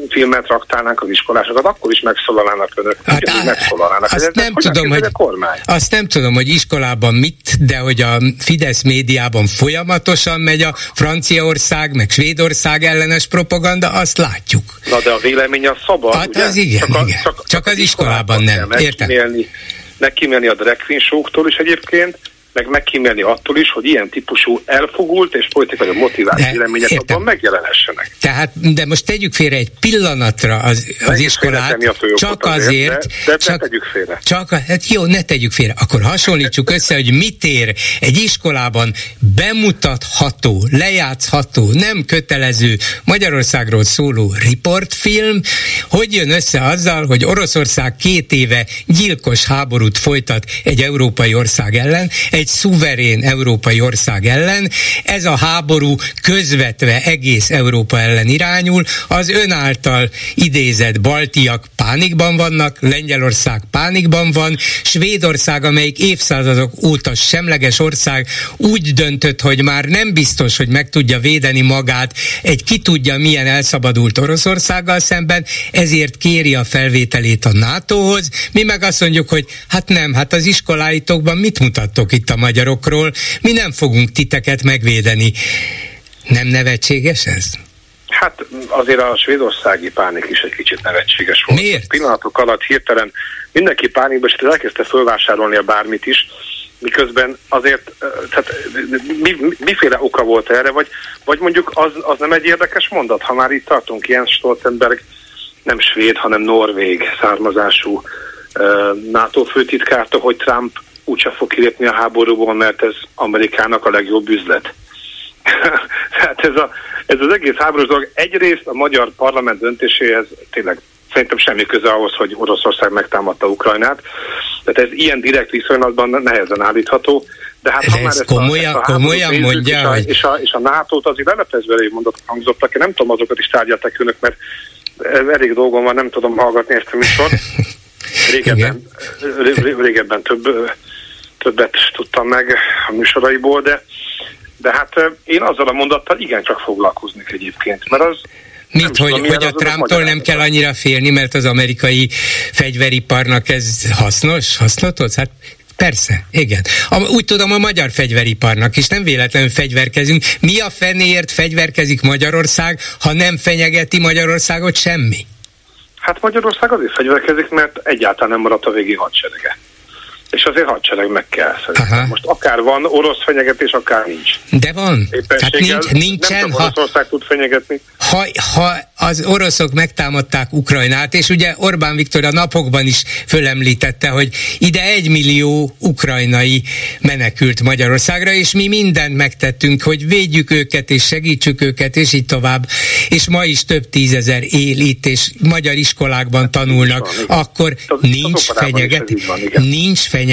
filmet raktálnánk az iskolásokat, akkor is megszólalnának önök. Hát, á, megszólalnának. Azt, ez, nem tudom, hogy, azt nem tudom, hogy iskolában mit, de hogy a Fidesz médiában folyamatosan megy a Franciaország, meg Svédország ellenes propaganda, azt látjuk. Na de a vélemény az szabad, Hát ugye? az igen, csak, igen. A, csak, csak az iskolában, iskolában nem, értem. Megkímélni a drag queen is egyébként, meg megkímélni attól is, hogy ilyen típusú elfogult és politikai motivált vélemények abban megjelenhessenek. Tehát, de most tegyük félre egy pillanatra az, az iskolát, csak azért, de, de csak, ne tegyük félre. Csak, hát jó, ne tegyük félre. Akkor hasonlítsuk össze, hogy mit ér egy iskolában bemutatható, lejátszható, nem kötelező Magyarországról szóló riportfilm, hogy jön össze azzal, hogy Oroszország két éve gyilkos háborút folytat egy európai ország ellen, egy egy szuverén európai ország ellen. Ez a háború közvetve egész Európa ellen irányul. Az ön által idézett baltiak pánikban vannak, Lengyelország pánikban van, Svédország, amelyik évszázadok óta semleges ország, úgy döntött, hogy már nem biztos, hogy meg tudja védeni magát egy ki tudja milyen elszabadult Oroszországgal szemben, ezért kéri a felvételét a NATO-hoz. Mi meg azt mondjuk, hogy hát nem, hát az iskoláitokban mit mutattok itt a magyarokról, mi nem fogunk titeket megvédeni. Nem nevetséges ez? Hát azért a svédországi pánik is egy kicsit nevetséges volt. Miért? Pillanatok alatt hirtelen mindenki pánikba, és elkezdte fölvásárolni a bármit is, miközben azért, tehát mi, miféle oka volt erre, vagy, vagy mondjuk az, az nem egy érdekes mondat, ha már itt tartunk, Jens Stoltenberg nem svéd, hanem norvég származású NATO főtitkárta, hogy Trump úgyse fog kilépni a háborúból, mert ez Amerikának a legjobb üzlet. Tehát ez, a, ez az egész háborús dolog egyrészt a magyar parlament döntéséhez tényleg szerintem semmi köze ahhoz, hogy Oroszország megtámadta Ukrajnát. Tehát ez ilyen direkt viszonylatban nehezen állítható. De hát ha már ezt komolyan, a, ezt a komolyan mondja, és a, hogy... és, a, és a NATO-t azért leleplezve elég mondatok hangzottak. Én nem tudom, azokat is tárgyaltak önök, mert elég dolgom van, nem tudom hallgatni ezt a műsort. Régebben, régebben több többet tudtam meg a műsoraiból, de, de hát én azzal a mondattal igencsak foglalkoznék egyébként, mert az Mit, hogy, tudom, hogy a Trumptól nem kell annyira félni, mert az amerikai fegyveriparnak ez hasznos, hasznotot? Hát Persze, igen. A, úgy tudom, a magyar fegyveriparnak is nem véletlenül fegyverkezünk. Mi a fenéért fegyverkezik Magyarország, ha nem fenyegeti Magyarországot semmi? Hát Magyarország azért fegyverkezik, mert egyáltalán nem maradt a végi hadserege. És azért hadsereg meg kell szerintem. Most akár van orosz fenyegetés, akár nincs. De van. Hát nincs, nincsen. Nem csak Oroszország tud fenyegetni. Ha, ha az oroszok megtámadták Ukrajnát, és ugye Orbán Viktor a napokban is fölemlítette, hogy ide egy millió ukrajnai menekült Magyarországra, és mi mindent megtettünk, hogy védjük őket, és segítsük őket, és így tovább. És ma is több tízezer él itt, és magyar iskolákban tanulnak, akkor nincs fenyegetés. Nincs fenyegetés.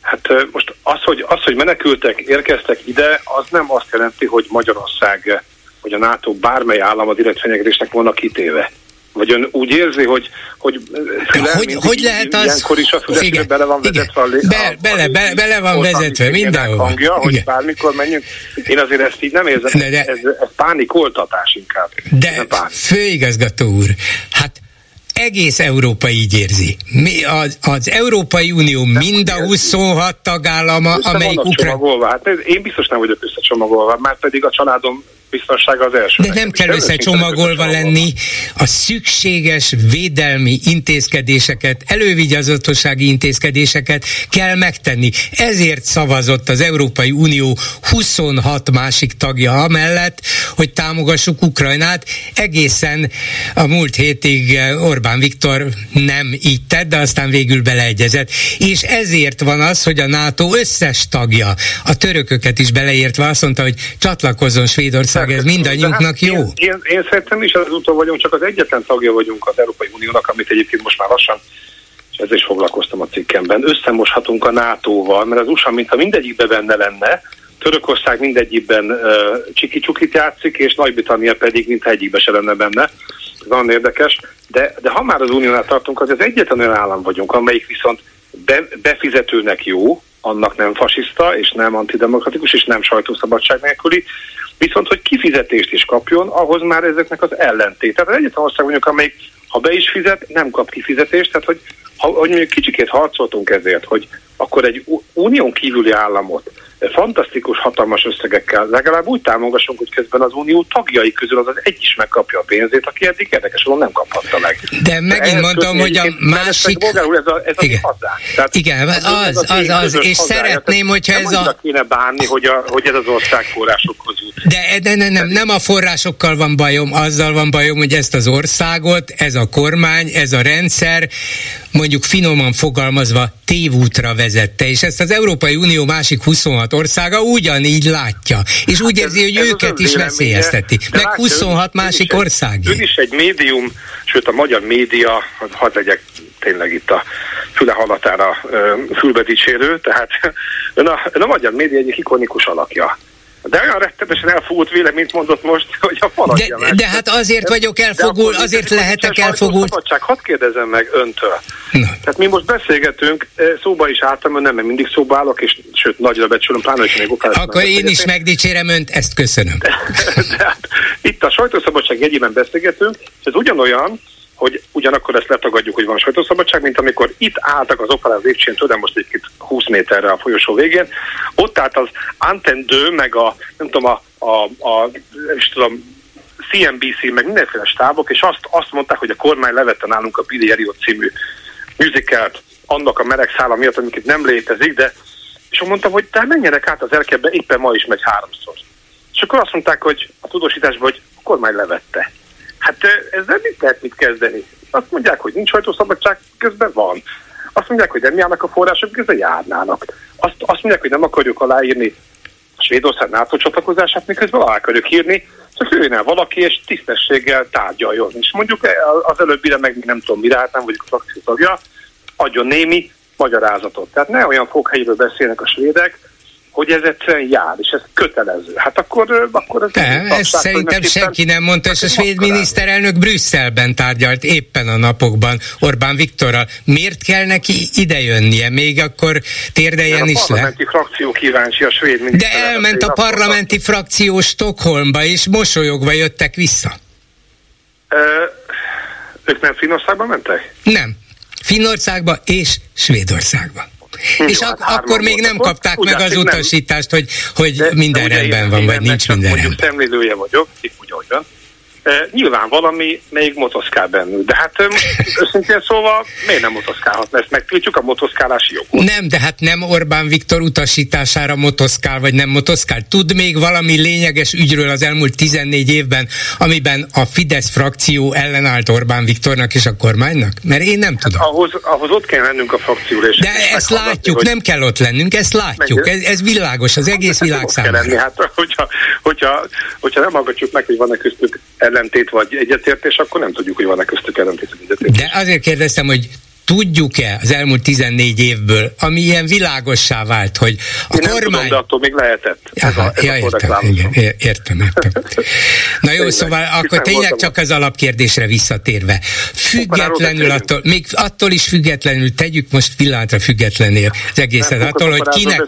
Hát most az hogy, az, hogy menekültek, érkeztek ide, az nem azt jelenti, hogy Magyarország hogy a NATO bármely állam a direkt fenyegetésnek volna kitéve. Vagy ön úgy érzi, hogy hogy, füle, hogy, hogy lehet az? Ilyenkor is a igen, bele van vezetve a, be, bele, bele, bele van vezetve mindenhol. Hangja, igen. hogy bármikor menjünk. Én azért ezt így nem érzem, de, de, ez, ez pánikoltatás inkább. De főigazgató úr, hát egész Európa így érzi. Mi, az, az Európai Unió mind a 26 tagállama, amelyik Ukrajna... Hát én biztos nem vagyok összecsomagolva, már pedig a családom biztonsága az első. De nem kell összecsomagolva lenni. A szükséges védelmi intézkedéseket, elővigyázatossági intézkedéseket kell megtenni. Ezért szavazott az Európai Unió 26 másik tagja amellett, hogy támogassuk Ukrajnát. Egészen a múlt hétig Orbán Viktor nem így tett, de aztán végül beleegyezett. És ezért van az, hogy a NATO összes tagja, a törököket is beleértve azt mondta, hogy csatlakozzon Svédország Tényleg ez mindannyiunknak hát jó? Én, én, én szerintem is az úton vagyunk, csak az egyetlen tagja vagyunk az Európai Uniónak, amit egyébként most már lassan és ezzel is foglalkoztam a cikkemben, összemoshatunk a NATO-val, mert az USA, mintha mindegyikben benne lenne, Törökország mindegyikben uh, csiki-csukit játszik, és Nagy-Britannia pedig mintha egyikben se lenne benne. Ez nagyon érdekes. De, de ha már az uniónál tartunk, az az egyetlen olyan állam vagyunk, amelyik viszont be, befizetőnek jó, annak nem fasiszta, és nem antidemokratikus, és nem sajtószabadság nélküli, Viszont, hogy kifizetést is kapjon, ahhoz már ezeknek az ellentét. Tehát egyetlen ország vagyunk, amelyik ha be is fizet, nem kap kifizetést, tehát hogy, ha, hogy mondjuk kicsikét harcoltunk ezért, hogy akkor egy unión kívüli államot fantasztikus, hatalmas összegekkel legalább úgy támogassunk, hogy közben az unió tagjai közül az az egy is megkapja a pénzét, aki eddig érdekes volna nem kaphatta meg. De megint De mondom, hogy a másik... Bolgárul, ez a, ez igen. a Tehát Igen, az, az, az, az, és szeretném, hogyha ez a... kéne bánni, hogy, a, hogy ez az ország forrásokhoz jut. De, ne, nem, nem a forrásokkal van bajom, azzal van bajom, hogy ezt az országot, ez a kormány, ez a rendszer, mondjuk finoman fogalmazva tévútra vezette, és ezt az Európai Unió másik 26 országa ugyanígy látja, és úgy hát érzi, hogy ez őket is veszélyezteti, meg 26 másik egy, ország. Ön is egy médium, sőt a magyar média, hadd legyek tényleg itt a füle halatára fülbe dicsérő, tehát ön a, ön a magyar média egyik ikonikus alakja. De olyan rettenetesen elfogult véleményt mondott most, hogy a faladja de, de hát azért vagyok elfogult, azért lehetek elfogult. Szabadság, hadd kérdezem meg öntől. Na. Tehát mi most beszélgetünk, eh, szóba is álltam, nem, mert mindig szóba állok, és sőt, nagyra becsülöm, pláne, hogy még okás. Akkor én is megdicsérem önt, ezt köszönöm. de, de hát, itt a sajtószabadság jegyében beszélgetünk, és ez ugyanolyan, hogy ugyanakkor ezt letagadjuk, hogy van sajtószabadság, mint amikor itt álltak az operán lépcsőn, tudom most egy 20 méterre a folyosó végén, ott állt az Anten 2, meg a, nem tudom, a, a, a is tudom, CNBC, meg mindenféle stábok, és azt, azt mondták, hogy a kormány levette nálunk a Billy Elliot című műzikelt annak a meleg szála miatt, amiket nem létezik, de és mondtam, hogy te menjenek át az erkebbe, éppen ma is megy háromszor. És akkor azt mondták, hogy a tudósításban, hogy a kormány levette. Hát ezzel mit lehet mit kezdeni? Azt mondják, hogy nincs sajtószabadság, közben van. Azt mondják, hogy nem járnak a források, közben járnának. Azt, azt mondják, hogy nem akarjuk aláírni a Svédország NATO csatlakozását, miközben alá akarjuk írni, csak jöjjön el valaki, és tisztességgel tárgyaljon. És mondjuk az előbbire meg nem tudom mire, hát nem vagyok a frakció tagja, adjon némi magyarázatot. Tehát ne olyan foghelyről beszélnek a svédek, hogy ez egyszerűen jár, és ez kötelező. Hát akkor, akkor ez... Nem, ezt szerintem senki nem mondta, és a svéd miniszterelnök Brüsszelben tárgyalt éppen a napokban Orbán Viktorral. Miért kell neki idejönnie? Még akkor térdeljen is le. A parlamenti frakció kíváncsi a svéd De elment a parlamenti frakció Stockholmba, és mosolyogva jöttek vissza. Ö, ők nem Finnországba mentek? Nem. Finnországba és Svédországba. Jó, és ak- hát akkor még nem kapták meg az utasítást, hogy, hogy de, minden de rendben van, vagy nincs minden rendben. Szemlélője vagyok, itt van. Nyilván valami még motoszkál bennük. De hát őszintén szóval miért nem motoszkálhat? Ezt megtiltjuk a motoszkálási jogot. Nem, de hát nem Orbán Viktor utasítására motoszkál, vagy nem motoszkál. Tud még valami lényeges ügyről az elmúlt 14 évben, amiben a Fidesz frakció ellenállt Orbán Viktornak és a kormánynak? Mert én nem tudom. Hát ahhoz, ahhoz ott kell lennünk a frakcióra. De ezt látjuk, hogy... nem kell ott lennünk, ezt látjuk. Ez, ez világos, az egész hát, világ számára. Hát, hogyha, hogyha, hogyha nem hallgatjuk meg, hogy van-e köztük ellentét vagy egyetértés, akkor nem tudjuk, hogy van-e köztük ellentét vagy egyetértés. De azért kérdeztem, hogy tudjuk-e az elmúlt 14 évből, ami ilyen világossá vált, hogy a Én kormány... Nem tudom, de attól még lehetett. Aha, ez a, ez ja, értem, igen, értem, értem. Na jó, szóval akkor tényleg csak az alapkérdésre visszatérve. Függetlenül attól, még attól is függetlenül, tegyük most pillanatra függetlenél az egészet, nem, attól, hogy kinek,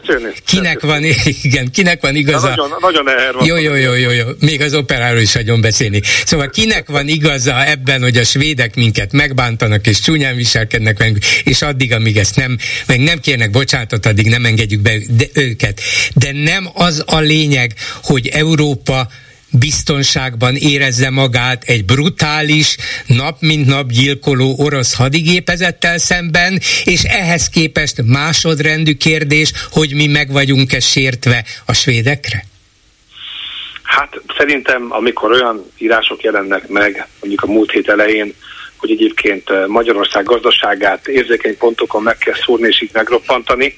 kinek van, igen, kinek van igaza. nagyon, nagyon jó, jó, jó, jó, jó, még az operáról is hagyom beszélni. Szóval kinek van igaza ebben, hogy a svédek minket megbántanak és csúnyán viselkednek, engednek meg, és addig, amíg ezt nem, meg nem kérnek bocsánatot, addig nem engedjük be de, őket. De nem az a lényeg, hogy Európa biztonságban érezze magát egy brutális, nap mint nap gyilkoló orosz hadigépezettel szemben, és ehhez képest másodrendű kérdés, hogy mi meg vagyunk-e sértve a svédekre? Hát szerintem, amikor olyan írások jelennek meg, mondjuk a múlt hét elején, hogy egyébként eh, Magyarország gazdaságát érzékeny pontokon meg kell szúrni és így megroppantani,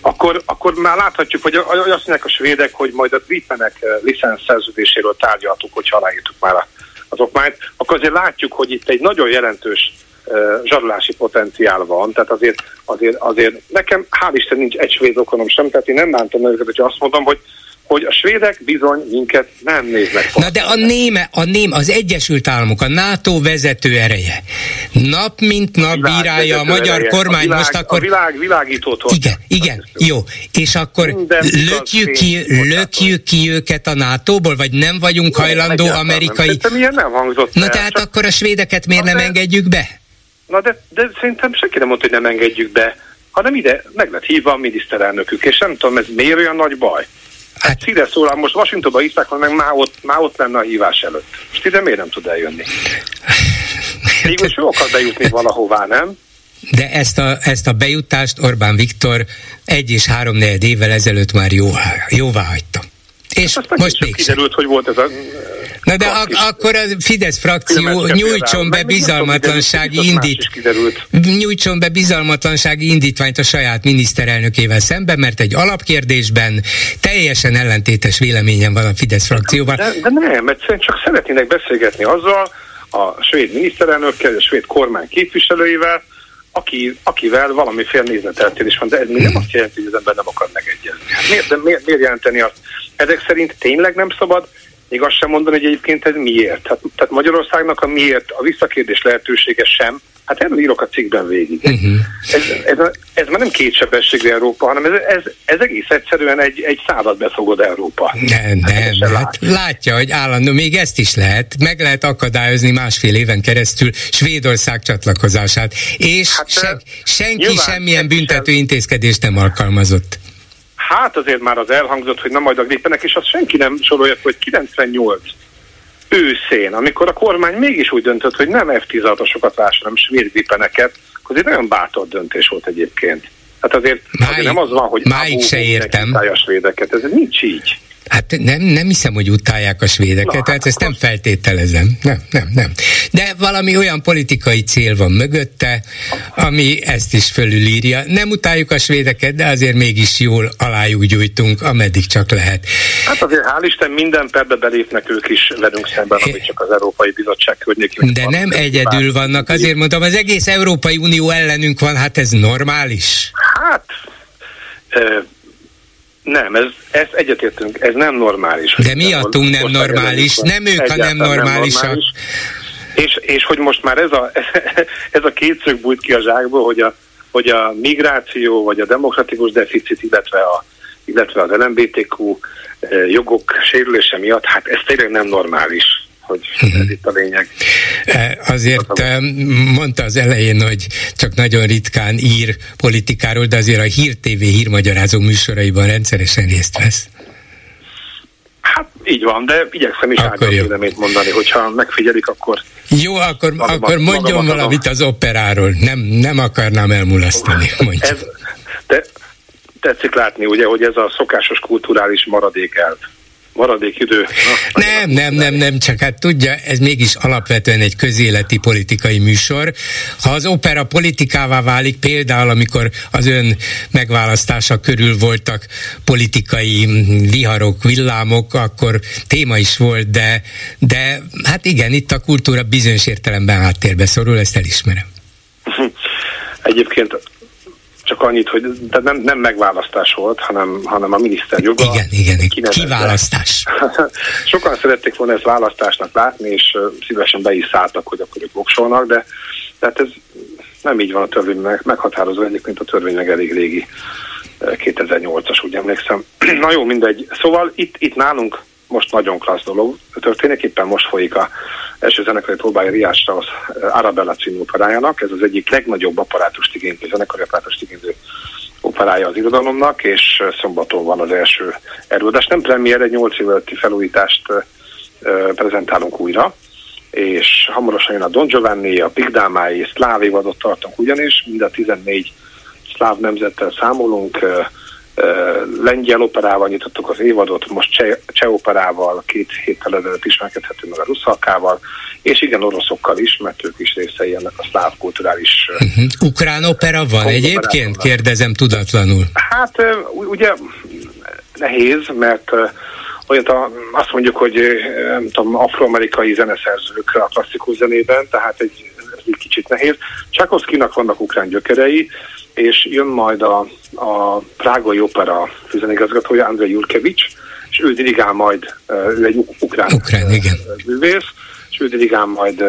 akkor, akkor már láthatjuk, hogy azt mondják a svédek, hogy majd a Gripenek eh, licensz szerződéséről tárgyaltuk, hogy aláírtuk már az okmányt, akkor azért látjuk, hogy itt egy nagyon jelentős uh, zsarulási potenciál van, tehát azért, azért, azért nekem hál' Isten nincs egy svéd okonom sem, tehát én nem bántom őket, hogy azt mondom, hogy hogy a svédek bizony minket nem néznek. Na de a néme, a ném, az Egyesült Államok, a NATO vezető ereje nap mint nap a bírálja a magyar ereje. kormány, a világ, most akkor... A világ világítótól. Igen, igen, jó. És akkor lökjük ki, lökjük ki őket a NATO-ból, vagy nem vagyunk nem, hajlandó amerikai... Szerintem ilyen nem hangzott Na el, tehát csak... akkor a svédeket miért nem de... engedjük be? Na de, de szerintem senki nem mondta, hogy nem engedjük be, hanem ide meg lett hívva a miniszterelnökük, és nem tudom, ez miért olyan nagy baj? Hát Szíre szólám, most Washingtonba hívták, meg már ott, már ott lenne a hívás előtt. Most ide miért nem tud eljönni? Jó akar bejutni valahová, nem? De ezt a, ezt a bejutást Orbán Viktor egy és három évvel ezelőtt már jó, jóvá hagyta. És hát most még kiderült, hogy volt ez a Na de ak- akkor a Fidesz frakció nyújtson be bizalmatlansági indít, nyújtson be bizalmatlansági indítványt a saját miniszterelnökével szemben, mert egy alapkérdésben teljesen ellentétes véleményen van a Fidesz frakcióval. De, de nem, egyszerűen csak szeretnének beszélgetni azzal a svéd miniszterelnökkel, a svéd kormány képviselőivel, aki, akivel valamiféle nézeteltérés van, de ez még nem azt jelenti, hogy az ember nem akar megegyezni. Hát miért, de miért, miért jelenteni azt? Ezek szerint tényleg nem szabad még azt sem mondani, hogy egyébként ez miért. Tehát, tehát Magyarországnak a miért, a visszakérdés lehetősége sem, hát erről írok a cikkben végig. Uh-huh. Ez, ez, ez már nem kétsebességű Európa, hanem ez, ez, ez egész egyszerűen egy, egy század beszogod Európa. Nem, hát nem, hát látja, hogy állandó, még ezt is lehet, meg lehet akadályozni másfél éven keresztül Svédország csatlakozását, és hát, se, senki semmilyen büntető intézkedést nem alkalmazott. Hát azért már az elhangzott, hogy nem majd a gripenek, és azt senki nem sorolja, hogy 98 őszén, amikor a kormány mégis úgy döntött, hogy nem F-16-osokat vásárol, hanem svéd gripeneket, akkor ez egy nagyon bátor döntés volt egyébként. Hát azért, máig, azért nem az van, hogy máig se értem. a svédeket, ez nincs így. Hát nem, nem hiszem, hogy utálják a svédeket, Na, tehát ezt nem feltételezem. Nem, nem, nem. De valami olyan politikai cél van mögötte, ami ezt is fölülírja. Nem utáljuk a svédeket, de azért mégis jól alájuk gyújtunk, ameddig csak lehet. Hát azért hál' Isten minden perbe belépnek ők is velünk szemben, amit csak az Európai Bizottság környékén. De nem egyedül vannak, azért mondom, az egész Európai Unió ellenünk van, hát ez normális? Hát nem, ez, ez egyetértünk, ez nem normális. De miattunk nem normális, nem ők a nem normálisak. Nem normális. És, és hogy most már ez a, ez a kétszög bújt ki a zsákból, hogy a, hogy a migráció, vagy a demokratikus deficit, illetve, a, illetve az LMBTQ eh, jogok sérülése miatt, hát ez tényleg nem normális hogy ez itt a lényeg. E, azért e, mondta az elején, hogy csak nagyon ritkán ír politikáról, de azért a Hír TV hírmagyarázó műsoraiban rendszeresen részt vesz. Hát így van, de igyekszem is árnyalt mondani, hogyha megfigyelik, akkor... Jó, akkor, magamat, akkor mondjon valamit az operáról. Nem, nem akarnám elmulasztani, mondja. Ez, de tetszik látni, ugye, hogy ez a szokásos kulturális maradék elv maradék idő. Na, nem, nem, nem, nem, csak hát tudja, ez mégis alapvetően egy közéleti politikai műsor. Ha az opera politikává válik, például amikor az ön megválasztása körül voltak politikai viharok, villámok, akkor téma is volt, de, de hát igen, itt a kultúra bizonyos értelemben háttérbe szorul, ezt elismerem. Egyébként csak annyit, hogy de nem, nem megválasztás volt, hanem, hanem a miniszter joga. Igen, igen, igen. kiválasztás. Sokan szerették volna ezt választásnak látni, és szívesen be is szálltak, hogy akkor ők voksolnak, de tehát ez nem így van a törvény meg, meghatározó egyébként a törvény meg elég régi 2008-as, úgy emlékszem. Na jó, mindegy. Szóval itt, itt nálunk most nagyon klassz dolog történik, éppen most folyik a első zenekari próbája Riás Strauss eh, Arabella című operájának, ez az egyik legnagyobb apparátust igénylő, zenekari apparátust igénylő operája az irodalomnak, és eh, szombaton van az első előadás. Nem premier, egy 8 év előtti felújítást uh, prezentálunk újra, és hamarosan jön a Don Giovanni, a Pigdámái, szláv tartunk ugyanis, mind a 14 szláv nemzettel számolunk, lengyel operával nyitottuk az évadot, most cseh, cseh operával, két héttel ezelőtt ismerkedhetünk meg a russzalkával, és igen, oroszokkal is, mert ők is részei ennek a szláv kulturális... Uh-huh. Ukrán opera van egyébként? Kérdezem tudatlanul. Hát ugye nehéz, mert olyat a, azt mondjuk, hogy nem tudom, afroamerikai zeneszerzők a klasszikus zenében, tehát egy, egy kicsit nehéz. Csakoszkinak vannak ukrán gyökerei, és jön majd a, a Prágai Opera főzenigazgatója, Andrei Jurkevics, és ő dirigál majd, ő egy ukrán, ukrán igen. művész, és ő dirigál majd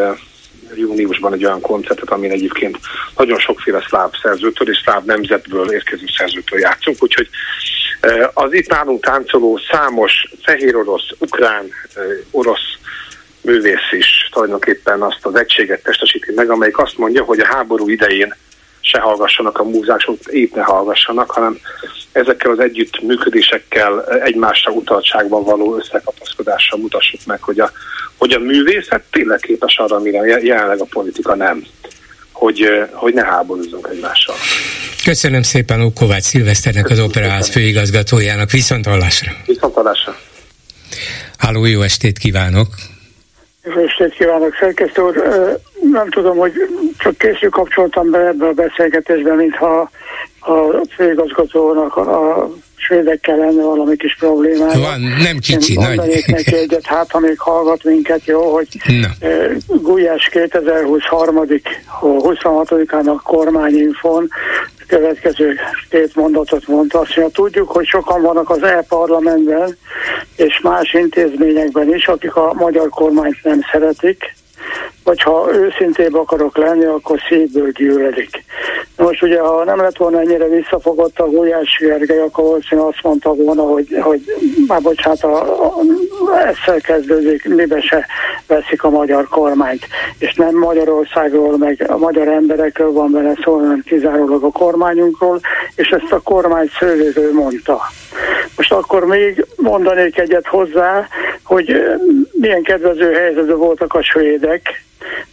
júniusban egy olyan koncertet, amin egyébként nagyon sokféle szláv szerzőtől és szláv nemzetből érkező szerzőtől játszunk, úgyhogy az itt nálunk táncoló számos fehér orosz, ukrán, orosz művész is tulajdonképpen azt az egységet testesíti meg, amelyik azt mondja, hogy a háború idején se hallgassanak a múzások, épp ne hallgassanak, hanem ezekkel az együttműködésekkel, egymásra utaltságban való összekapaszkodással mutassuk meg, hogy a, hogy a művészet tényleg képes arra, amire jelenleg a politika nem, hogy, hogy ne háborúzzunk egymással. Köszönöm szépen Ó Kovács Szilveszternek, az Operaház főigazgatójának. Viszont hallásra! Viszont hallásra! Háló, jó estét kívánok! Jó estét kívánok, szerkesztő úr! Nem tudom, hogy csak készül kapcsoltam be ebbe a beszélgetésbe, mintha a főigazgatónak a svédekkel lenne valami kis problémája. Van, nem kicsi, Én nagy. neki egyet, hát ha még hallgat minket, jó, hogy Na. Gulyás 2020 harmadik, 26-án a kormányinfon következő két mondatot mondta. Azt mondja, tudjuk, hogy sokan vannak az e-parlamentben és más intézményekben is, akik a magyar kormányt nem szeretik, vagy ha őszintébb akarok lenni, akkor szívből gyűlölik. Most ugye, ha nem lett volna ennyire visszafogott a Gulyás Gergely, akkor valószínűleg azt mondta volna, hogy, hogy már bocsánat, a, a, ezzel kezdődik, mibe se veszik a magyar kormányt. És nem Magyarországról, meg a magyar emberekről van benne szó, hanem kizárólag a kormányunkról, és ezt a kormány szőlőző mondta. Most akkor még mondanék egyet hozzá, hogy milyen kedvező helyzetben voltak a svédek,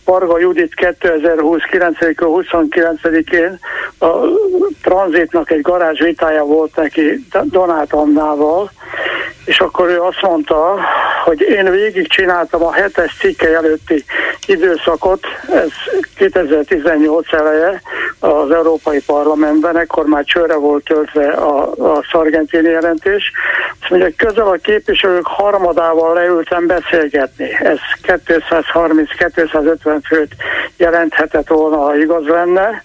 Parga Judit 2020 9-29-én a tranzitnak egy garázs vitája volt neki Donát Annával, és akkor ő azt mondta, hogy én végig csináltam a hetes cikke előtti időszakot, ez 2018 eleje az Európai Parlamentben, ekkor már csőre volt töltve a, a szargentini jelentés. Azt mondja, hogy közel a képviselők harmadával leültem beszélgetni. Ez 230-250 főt jelenthetett volna, ha igaz lenne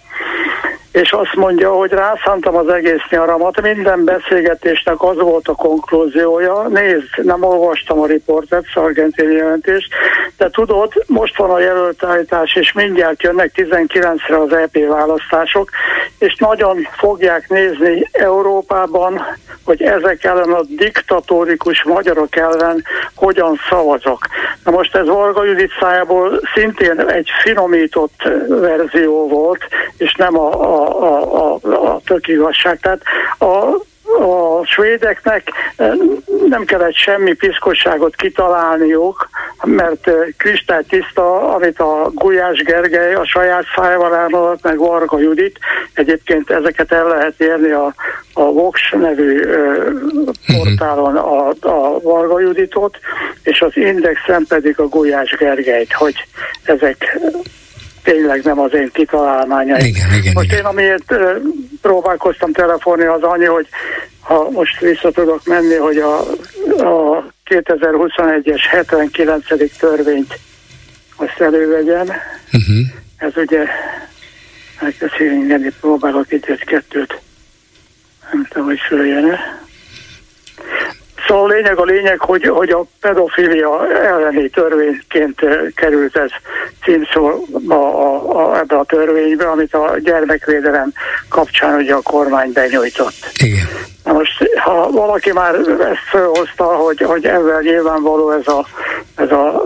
és azt mondja, hogy rászántam az egész nyaramat, minden beszélgetésnek az volt a konklúziója, nézd, nem olvastam a riportet, szargentini jelentést, de tudod, most van a jelöltállítás, és mindjárt jönnek 19-re az EP választások, és nagyon fogják nézni Európában, hogy ezek ellen a diktatórikus magyarok ellen hogyan szavazok. Na most ez Varga Judit szájából szintén egy finomított verzió volt, és nem a, a a, a, a, tök igazság. Tehát a, a svédeknek nem kellett semmi piszkosságot kitalálniuk, mert tiszta, amit a Gulyás Gergely a saját szájával elmondott, meg Varga Judit. Egyébként ezeket el lehet érni a, a Vox nevű portálon a, a Varga Juditot, és az Indexen pedig a Gulyás Gergelyt, hogy ezek tényleg nem az én kitalálmányaim. Igen, igen, most igen. én amiért próbálkoztam telefonni az annyi, hogy ha most vissza tudok menni, hogy a, a 2021-es 79. törvényt azt elővegyem. Uh-huh. Ez ugye, elkezdeni próbálok itt egy-kettőt. Nem tudom, hogy följön-e. Szóval a lényeg a lényeg, hogy, hogy a pedofilia elleni törvényként került ez címszó a, a, a, ebbe a törvénybe, amit a gyermekvédelem kapcsán ugye a kormány benyújtott. Igen. Na most, ha valaki már ezt felhozta, hogy, hogy ezzel nyilvánvaló ez a, ez a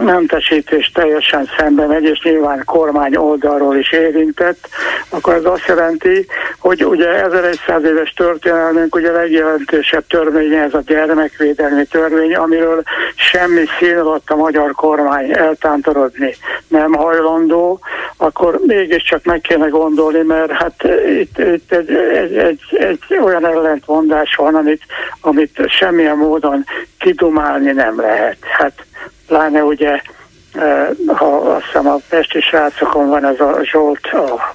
mentesítés teljesen szembe megy, és nyilván kormány oldalról is érintett, akkor ez azt jelenti, hogy ugye 1100 éves történelmünk ugye legjelentősebb törvénye ez a gyermekvédelmi törvény, amiről semmi szín a magyar kormány eltántorodni nem hajlandó, akkor mégiscsak meg kéne gondolni, mert hát itt, itt egy, egy, egy, egy olyan ellentmondás van, amit, amit semmilyen módon kidumálni nem lehet. Hát pláne ugye, ha azt hiszem a Pesti srácokon van ez a Zsolt, a,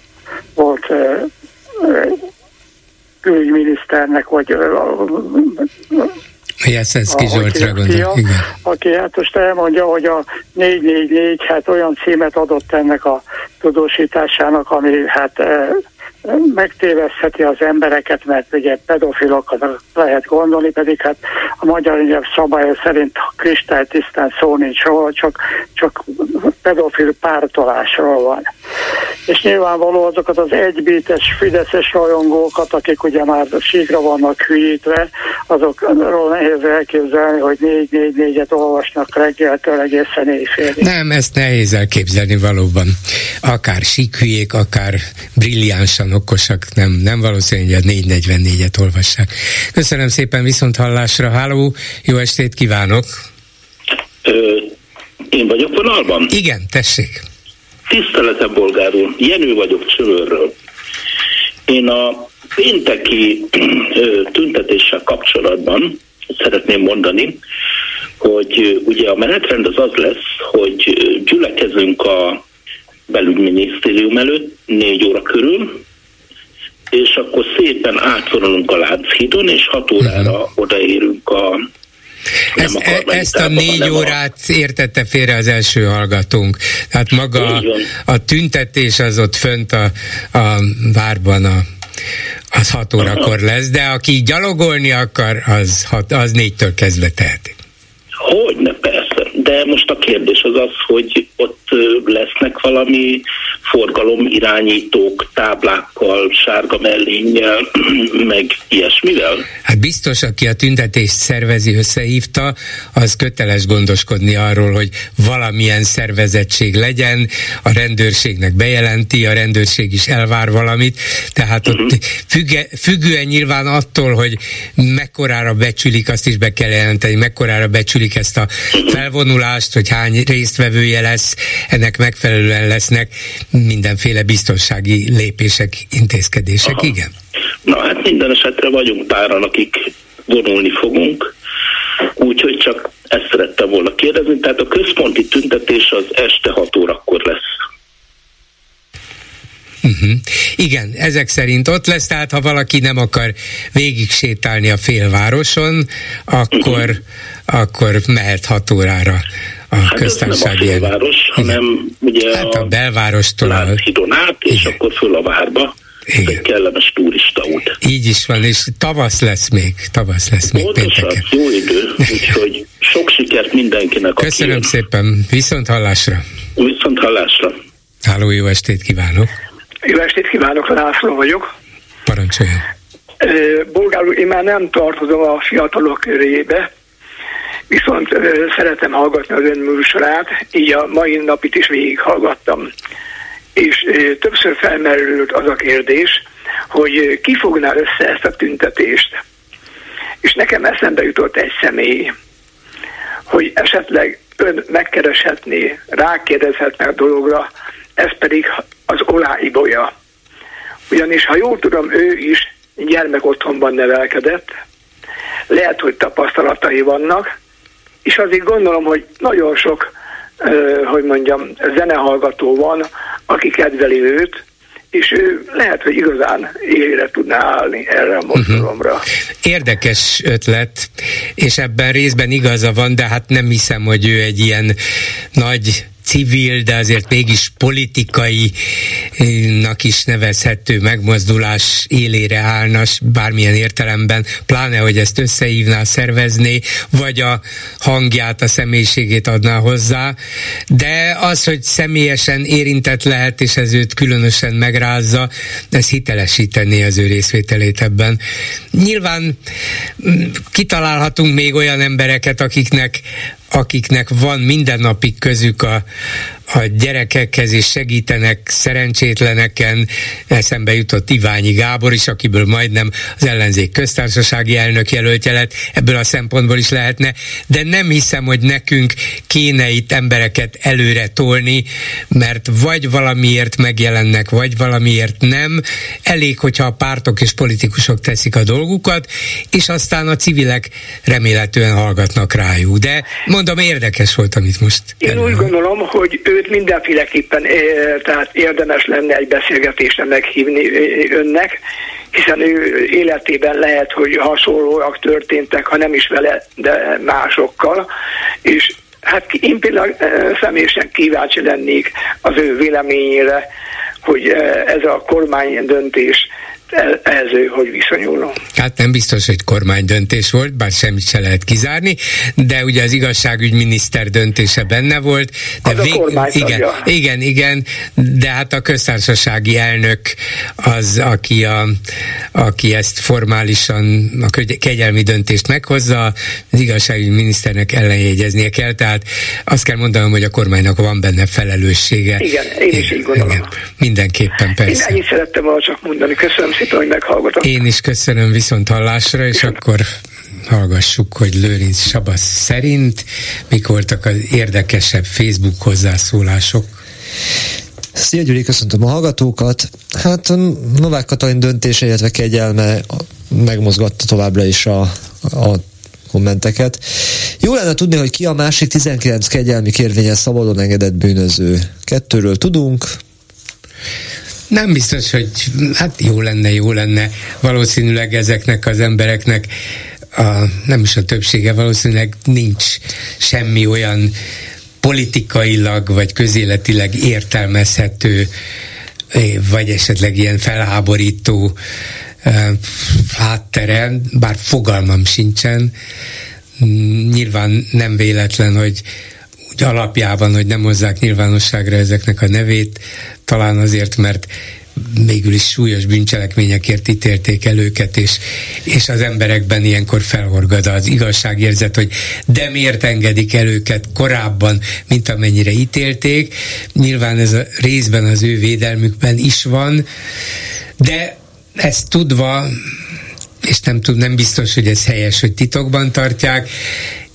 volt külügyminiszternek, vagy Jeszenszki Zsoltra gondolok, igen. Aki hát most elmondja, hogy a 444 hát olyan címet adott ennek a tudósításának, ami hát megtévesztheti az embereket, mert ugye pedofilokat lehet gondolni, pedig hát a magyar nyelv szabálya szerint kristálytisztán szó nincs róla, csak, csak pedofil pártolásról van. És nyilvánvaló azokat az egybítes fideszes rajongókat, akik ugye már síkra vannak hülyítve, azokról nehéz elképzelni, hogy négy négy négyet olvasnak reggeltől egészen éjfélig. Nem, ezt nehéz elképzelni valóban. Akár síkhülyék, akár brilliánsan okosak, nem, nem valószínű, hogy a 444-et olvassák. Köszönöm szépen viszont hallásra. Háló, jó estét kívánok! Ö, én vagyok vonalban? Igen, tessék. Tiszteletem, bolgár úr. Jenő vagyok Csövörről. Én a pénteki tüntetéssel kapcsolatban szeretném mondani, hogy ugye a menetrend az az lesz, hogy gyülekezünk a belügyminisztérium előtt négy óra körül, és akkor szépen átvonulunk a Lánchídon, és hat órára uh-huh. odaérünk a ezt, e, ezt a négy órát a... értette félre az első hallgatónk. Tehát maga a tüntetés az ott fönt a, a várban a az hat órakor lesz, de aki gyalogolni akar, az, hat, az négytől kezdve teheti. Hogyne, persze. De most a kérdés az az, hogy ott lesznek valami forgalom irányítók, táblákkal, sárga mellénnyel, meg ilyesmivel? Hát biztos, aki a tüntetést szervezi, összehívta, az köteles gondoskodni arról, hogy valamilyen szervezettség legyen, a rendőrségnek bejelenti, a rendőrség is elvár valamit, tehát ott uh-huh. függe, függően nyilván attól, hogy mekkorára becsülik, azt is be kell jelenteni, mekkorára becsülik ezt a felvonulást, hogy hány résztvevője lesz, ennek megfelelően lesznek mindenféle biztonsági lépések, intézkedések, Aha. igen? Na hát minden esetre vagyunk páran, akik vonulni fogunk, úgyhogy csak ezt szerettem volna kérdezni, tehát a központi tüntetés az este 6 órakor lesz. Uh-huh. Igen, ezek szerint ott lesz, tehát ha valaki nem akar végig sétálni a félvároson, akkor, uh-huh. akkor mehet 6 órára a hát köztársasági ez nem a főváros, hanem ugye hát a, a belvárostól a Hidon át, és Igen. akkor föl a várba. Igen. egy kellemes turista út. Így is van, és tavasz lesz még, tavasz lesz még Pontosan, pénteken. jó idő, úgyhogy sok sikert mindenkinek. Köszönöm szépen, viszont hallásra. Viszont hallásra. Háló, jó estét kívánok. Jó estét kívánok, László vagyok. Parancsoljon. Bolgárul én már nem tartozom a fiatalok körébe, viszont szeretem hallgatni az ön műsorát, így a mai napit is végighallgattam. És többször felmerült az a kérdés, hogy ki fogná össze ezt a tüntetést. És nekem eszembe jutott egy személy, hogy esetleg ön megkereshetné, rákérdezhetne a dologra, ez pedig az Olá Ibolya. Ugyanis, ha jól tudom, ő is gyermekotthonban nevelkedett, lehet, hogy tapasztalatai vannak, és azért gondolom, hogy nagyon sok, hogy mondjam, zenehallgató van, aki kedveli őt, és ő lehet, hogy igazán élére tudná állni erre a mhm. mozgalomra. Uh-huh. Érdekes ötlet, és ebben részben igaza van, de hát nem hiszem, hogy ő egy ilyen nagy civil, de azért mégis politikainak is nevezhető megmozdulás élére állna bármilyen értelemben, pláne, hogy ezt összehívná, szervezné, vagy a hangját, a személyiségét adná hozzá, de az, hogy személyesen érintett lehet, és ez őt különösen megrázza, ez hitelesítené az ő részvételét ebben. Nyilván mm, kitalálhatunk még olyan embereket, akiknek akiknek van mindennapi közük a, a gyerekekhez, és segítenek szerencsétleneken. Eszembe jutott Iványi Gábor is, akiből majdnem az ellenzék köztársasági elnök jelöltje lett, ebből a szempontból is lehetne, de nem hiszem, hogy nekünk kéne itt embereket előre tolni, mert vagy valamiért megjelennek, vagy valamiért nem. Elég, hogyha a pártok és politikusok teszik a dolgukat, és aztán a civilek remélhetően hallgatnak rájuk. De mondom, érdekes volt, amit most... Én úgy gondolom, hogy őt mindenféleképpen tehát érdemes lenne egy beszélgetésre meghívni önnek, hiszen ő életében lehet, hogy hasonlóak történtek, ha nem is vele, de másokkal, és hát én például személyesen kíváncsi lennék az ő véleményére, hogy ez a kormány döntés ehhez ő hogy viszonyulna. Hát nem biztos, hogy kormány döntés volt, bár semmit se lehet kizárni, de ugye az igazságügyminiszter döntése benne volt. De az vég... a igen, igen, igen, de hát a köztársasági elnök az, aki, a, aki ezt formálisan a kegyelmi döntést meghozza, az igazságügyminiszternek ellenjegyeznie kell, tehát azt kell mondanom, hogy a kormánynak van benne felelőssége. Igen, én is így gondolom. Igen, mindenképpen persze. Én ennyit szerettem volna csak mondani. Köszönöm szépen, hogy meghallgatom. Én is köszönöm viszont hallásra, és akkor hallgassuk, hogy Lőrinc Sabasz szerint mik voltak az érdekesebb Facebook hozzászólások. Szia Gyuri, köszöntöm a hallgatókat. Hát Novák Katalin döntése, illetve kegyelme megmozgatta továbbra is a, a kommenteket. Jó lenne tudni, hogy ki a másik 19 kegyelmi kérvényen szabadon engedett bűnöző. Kettőről tudunk, nem biztos, hogy hát jó lenne, jó lenne. Valószínűleg ezeknek az embereknek a, nem is a többsége, valószínűleg nincs semmi olyan politikailag vagy közéletileg értelmezhető, vagy esetleg ilyen felháborító háttere, bár fogalmam sincsen. Nyilván nem véletlen, hogy úgy alapjában, hogy nem hozzák nyilvánosságra ezeknek a nevét, talán azért, mert végül is súlyos bűncselekményekért ítélték el őket, és, és az emberekben ilyenkor felhorgad az igazságérzet, hogy de miért engedik el őket korábban, mint amennyire ítélték. Nyilván ez a részben az ő védelmükben is van, de ezt tudva, és nem, tud, nem biztos, hogy ez helyes, hogy titokban tartják,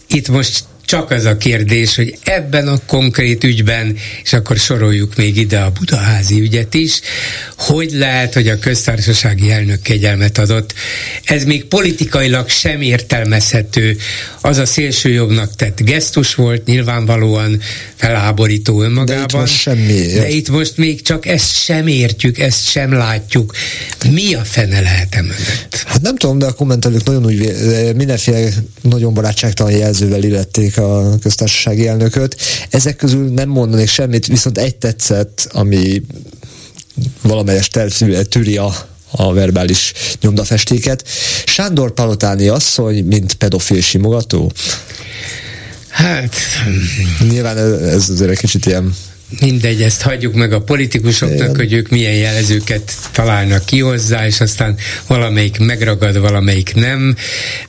itt most csak az a kérdés, hogy ebben a konkrét ügyben, és akkor soroljuk még ide a budaházi ügyet is, hogy lehet, hogy a köztársasági elnök kegyelmet adott. Ez még politikailag sem értelmezhető. Az a szélsőjobbnak tett gesztus volt, nyilvánvalóan felháborító önmagában. De itt most semmi. De itt most még csak ezt sem értjük, ezt sem látjuk. Mi a fene lehet emögött? Hát nem tudom, de a kommentelők nagyon úgy, mindenféle nagyon barátságtalan jelzővel illették a köztársasági elnököt. Ezek közül nem mondanék semmit, viszont egy tetszett, ami valamelyes tűri a, a verbális nyomdafestéket. Sándor Palotáni asszony, mint pedofil simogató? Hát... Nyilván ez azért egy kicsit ilyen mindegy, ezt hagyjuk meg a politikusoknak, Igen. hogy ők milyen jelzőket találnak ki hozzá, és aztán valamelyik megragad, valamelyik nem,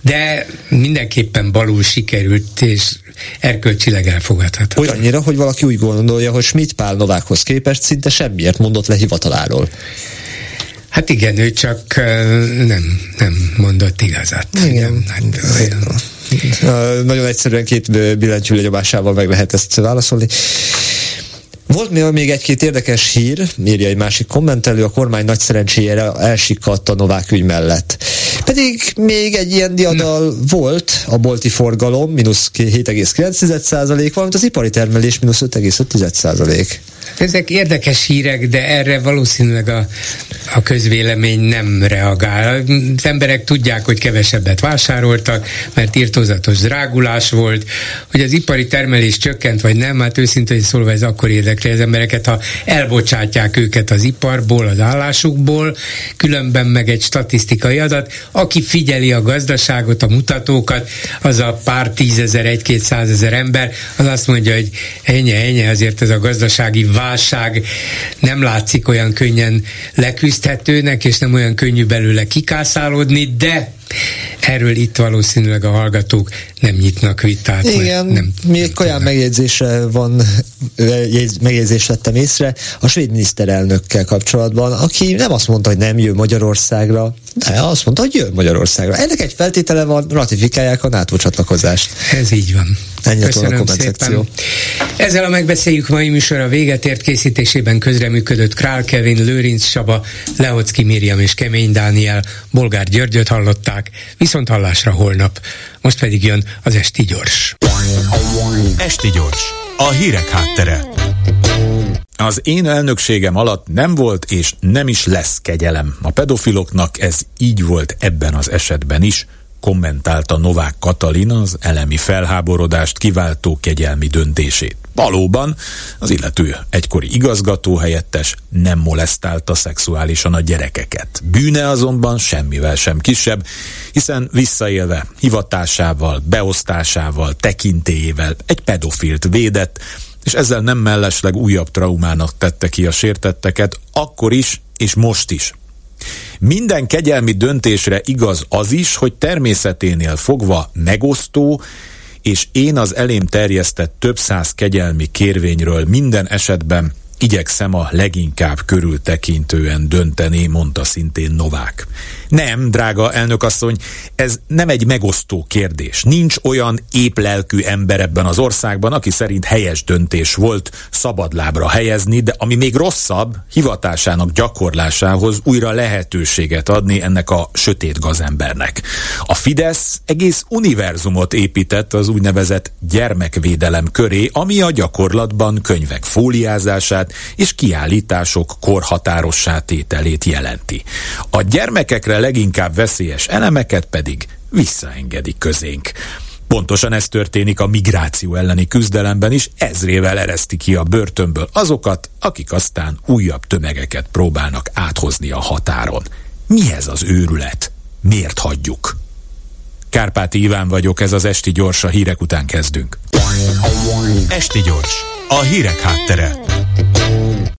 de mindenképpen balul sikerült, és erkölcsileg elfogadható. Olyannyira, hogy valaki úgy gondolja, hogy Schmidt Pál Novákhoz képest szinte semmiért mondott le hivataláról. Hát igen, ő csak nem, nem mondott igazat. Igen. Hát, olyan. Nagyon egyszerűen két billentyű lenyomásával meg lehet ezt válaszolni. Volt még egy-két érdekes hír, írja egy másik kommentelő, a kormány nagy szerencséjére elsikadt a Novák ügy mellett. Pedig még egy ilyen diadal Na. volt, a bolti forgalom, mínusz 7,9%, valamint az ipari termelés, mínusz 5,5%. Ezek érdekes hírek, de erre valószínűleg a, a közvélemény nem reagál. Az emberek tudják, hogy kevesebbet vásároltak, mert írtózatos drágulás volt, hogy az ipari termelés csökkent, vagy nem, hát őszintén szólva ez akkor érdekli az embereket, ha elbocsátják őket az iparból, az állásukból, különben meg egy statisztikai adat. Aki figyeli a gazdaságot, a mutatókat, az a pár tízezer, egy-két százezer ember, az azt mondja, hogy ennyi, ennyi, azért ez a gazdasági válság nem látszik olyan könnyen leküzdhetőnek, és nem olyan könnyű belőle kikászálódni, de Erről itt valószínűleg a hallgatók nem nyitnak vitát. Igen, nem, még olyan megjegyzésre van, megjegyzést vettem észre a svéd miniszterelnökkel kapcsolatban, aki nem azt mondta, hogy nem jön Magyarországra, de azt mondta, hogy jön Magyarországra. Ennek egy feltétele van, ratifikálják a NATO csatlakozást. Ez így van. Ennyi a szépen. Ezzel a megbeszéljük mai műsor a véget ért készítésében közreműködött Král Kevin, Lőrinc Saba, Lehocki Miriam és Kemény Dániel, Bolgár Györgyöt hallották, viszont hallásra holnap. Most pedig jön az Esti Gyors. Esti Gyors, a hírek háttere. Az én elnökségem alatt nem volt és nem is lesz kegyelem. A pedofiloknak ez így volt ebben az esetben is, kommentálta Novák Katalin az elemi felháborodást kiváltó kegyelmi döntését. Valóban az illető egykori igazgató helyettes nem molesztálta szexuálisan a gyerekeket. Bűne azonban semmivel sem kisebb, hiszen visszaélve hivatásával, beosztásával, tekintélyével egy pedofilt védett, és ezzel nem mellesleg újabb traumának tette ki a sértetteket, akkor is és most is. Minden kegyelmi döntésre igaz az is, hogy természeténél fogva megosztó, és én az elém terjesztett több száz kegyelmi kérvényről minden esetben igyekszem a leginkább körültekintően dönteni, mondta szintén Novák. Nem, drága elnökasszony, ez nem egy megosztó kérdés. Nincs olyan éplelkű ember ebben az országban, aki szerint helyes döntés volt szabadlábra helyezni, de ami még rosszabb, hivatásának gyakorlásához újra lehetőséget adni ennek a sötét gazembernek. A Fidesz egész univerzumot épített az úgynevezett gyermekvédelem köré, ami a gyakorlatban könyvek fóliázását és kiállítások korhatárossá tételét jelenti. A gyermekekre leginkább veszélyes elemeket pedig visszaengedik közénk. Pontosan ez történik a migráció elleni küzdelemben is, ezrével ereszti ki a börtönből azokat, akik aztán újabb tömegeket próbálnak áthozni a határon. Mi ez az őrület? Miért hagyjuk? Kárpáti Iván vagyok, ez az Esti Gyors, a hírek után kezdünk. Esti Gyors, a hírek háttere.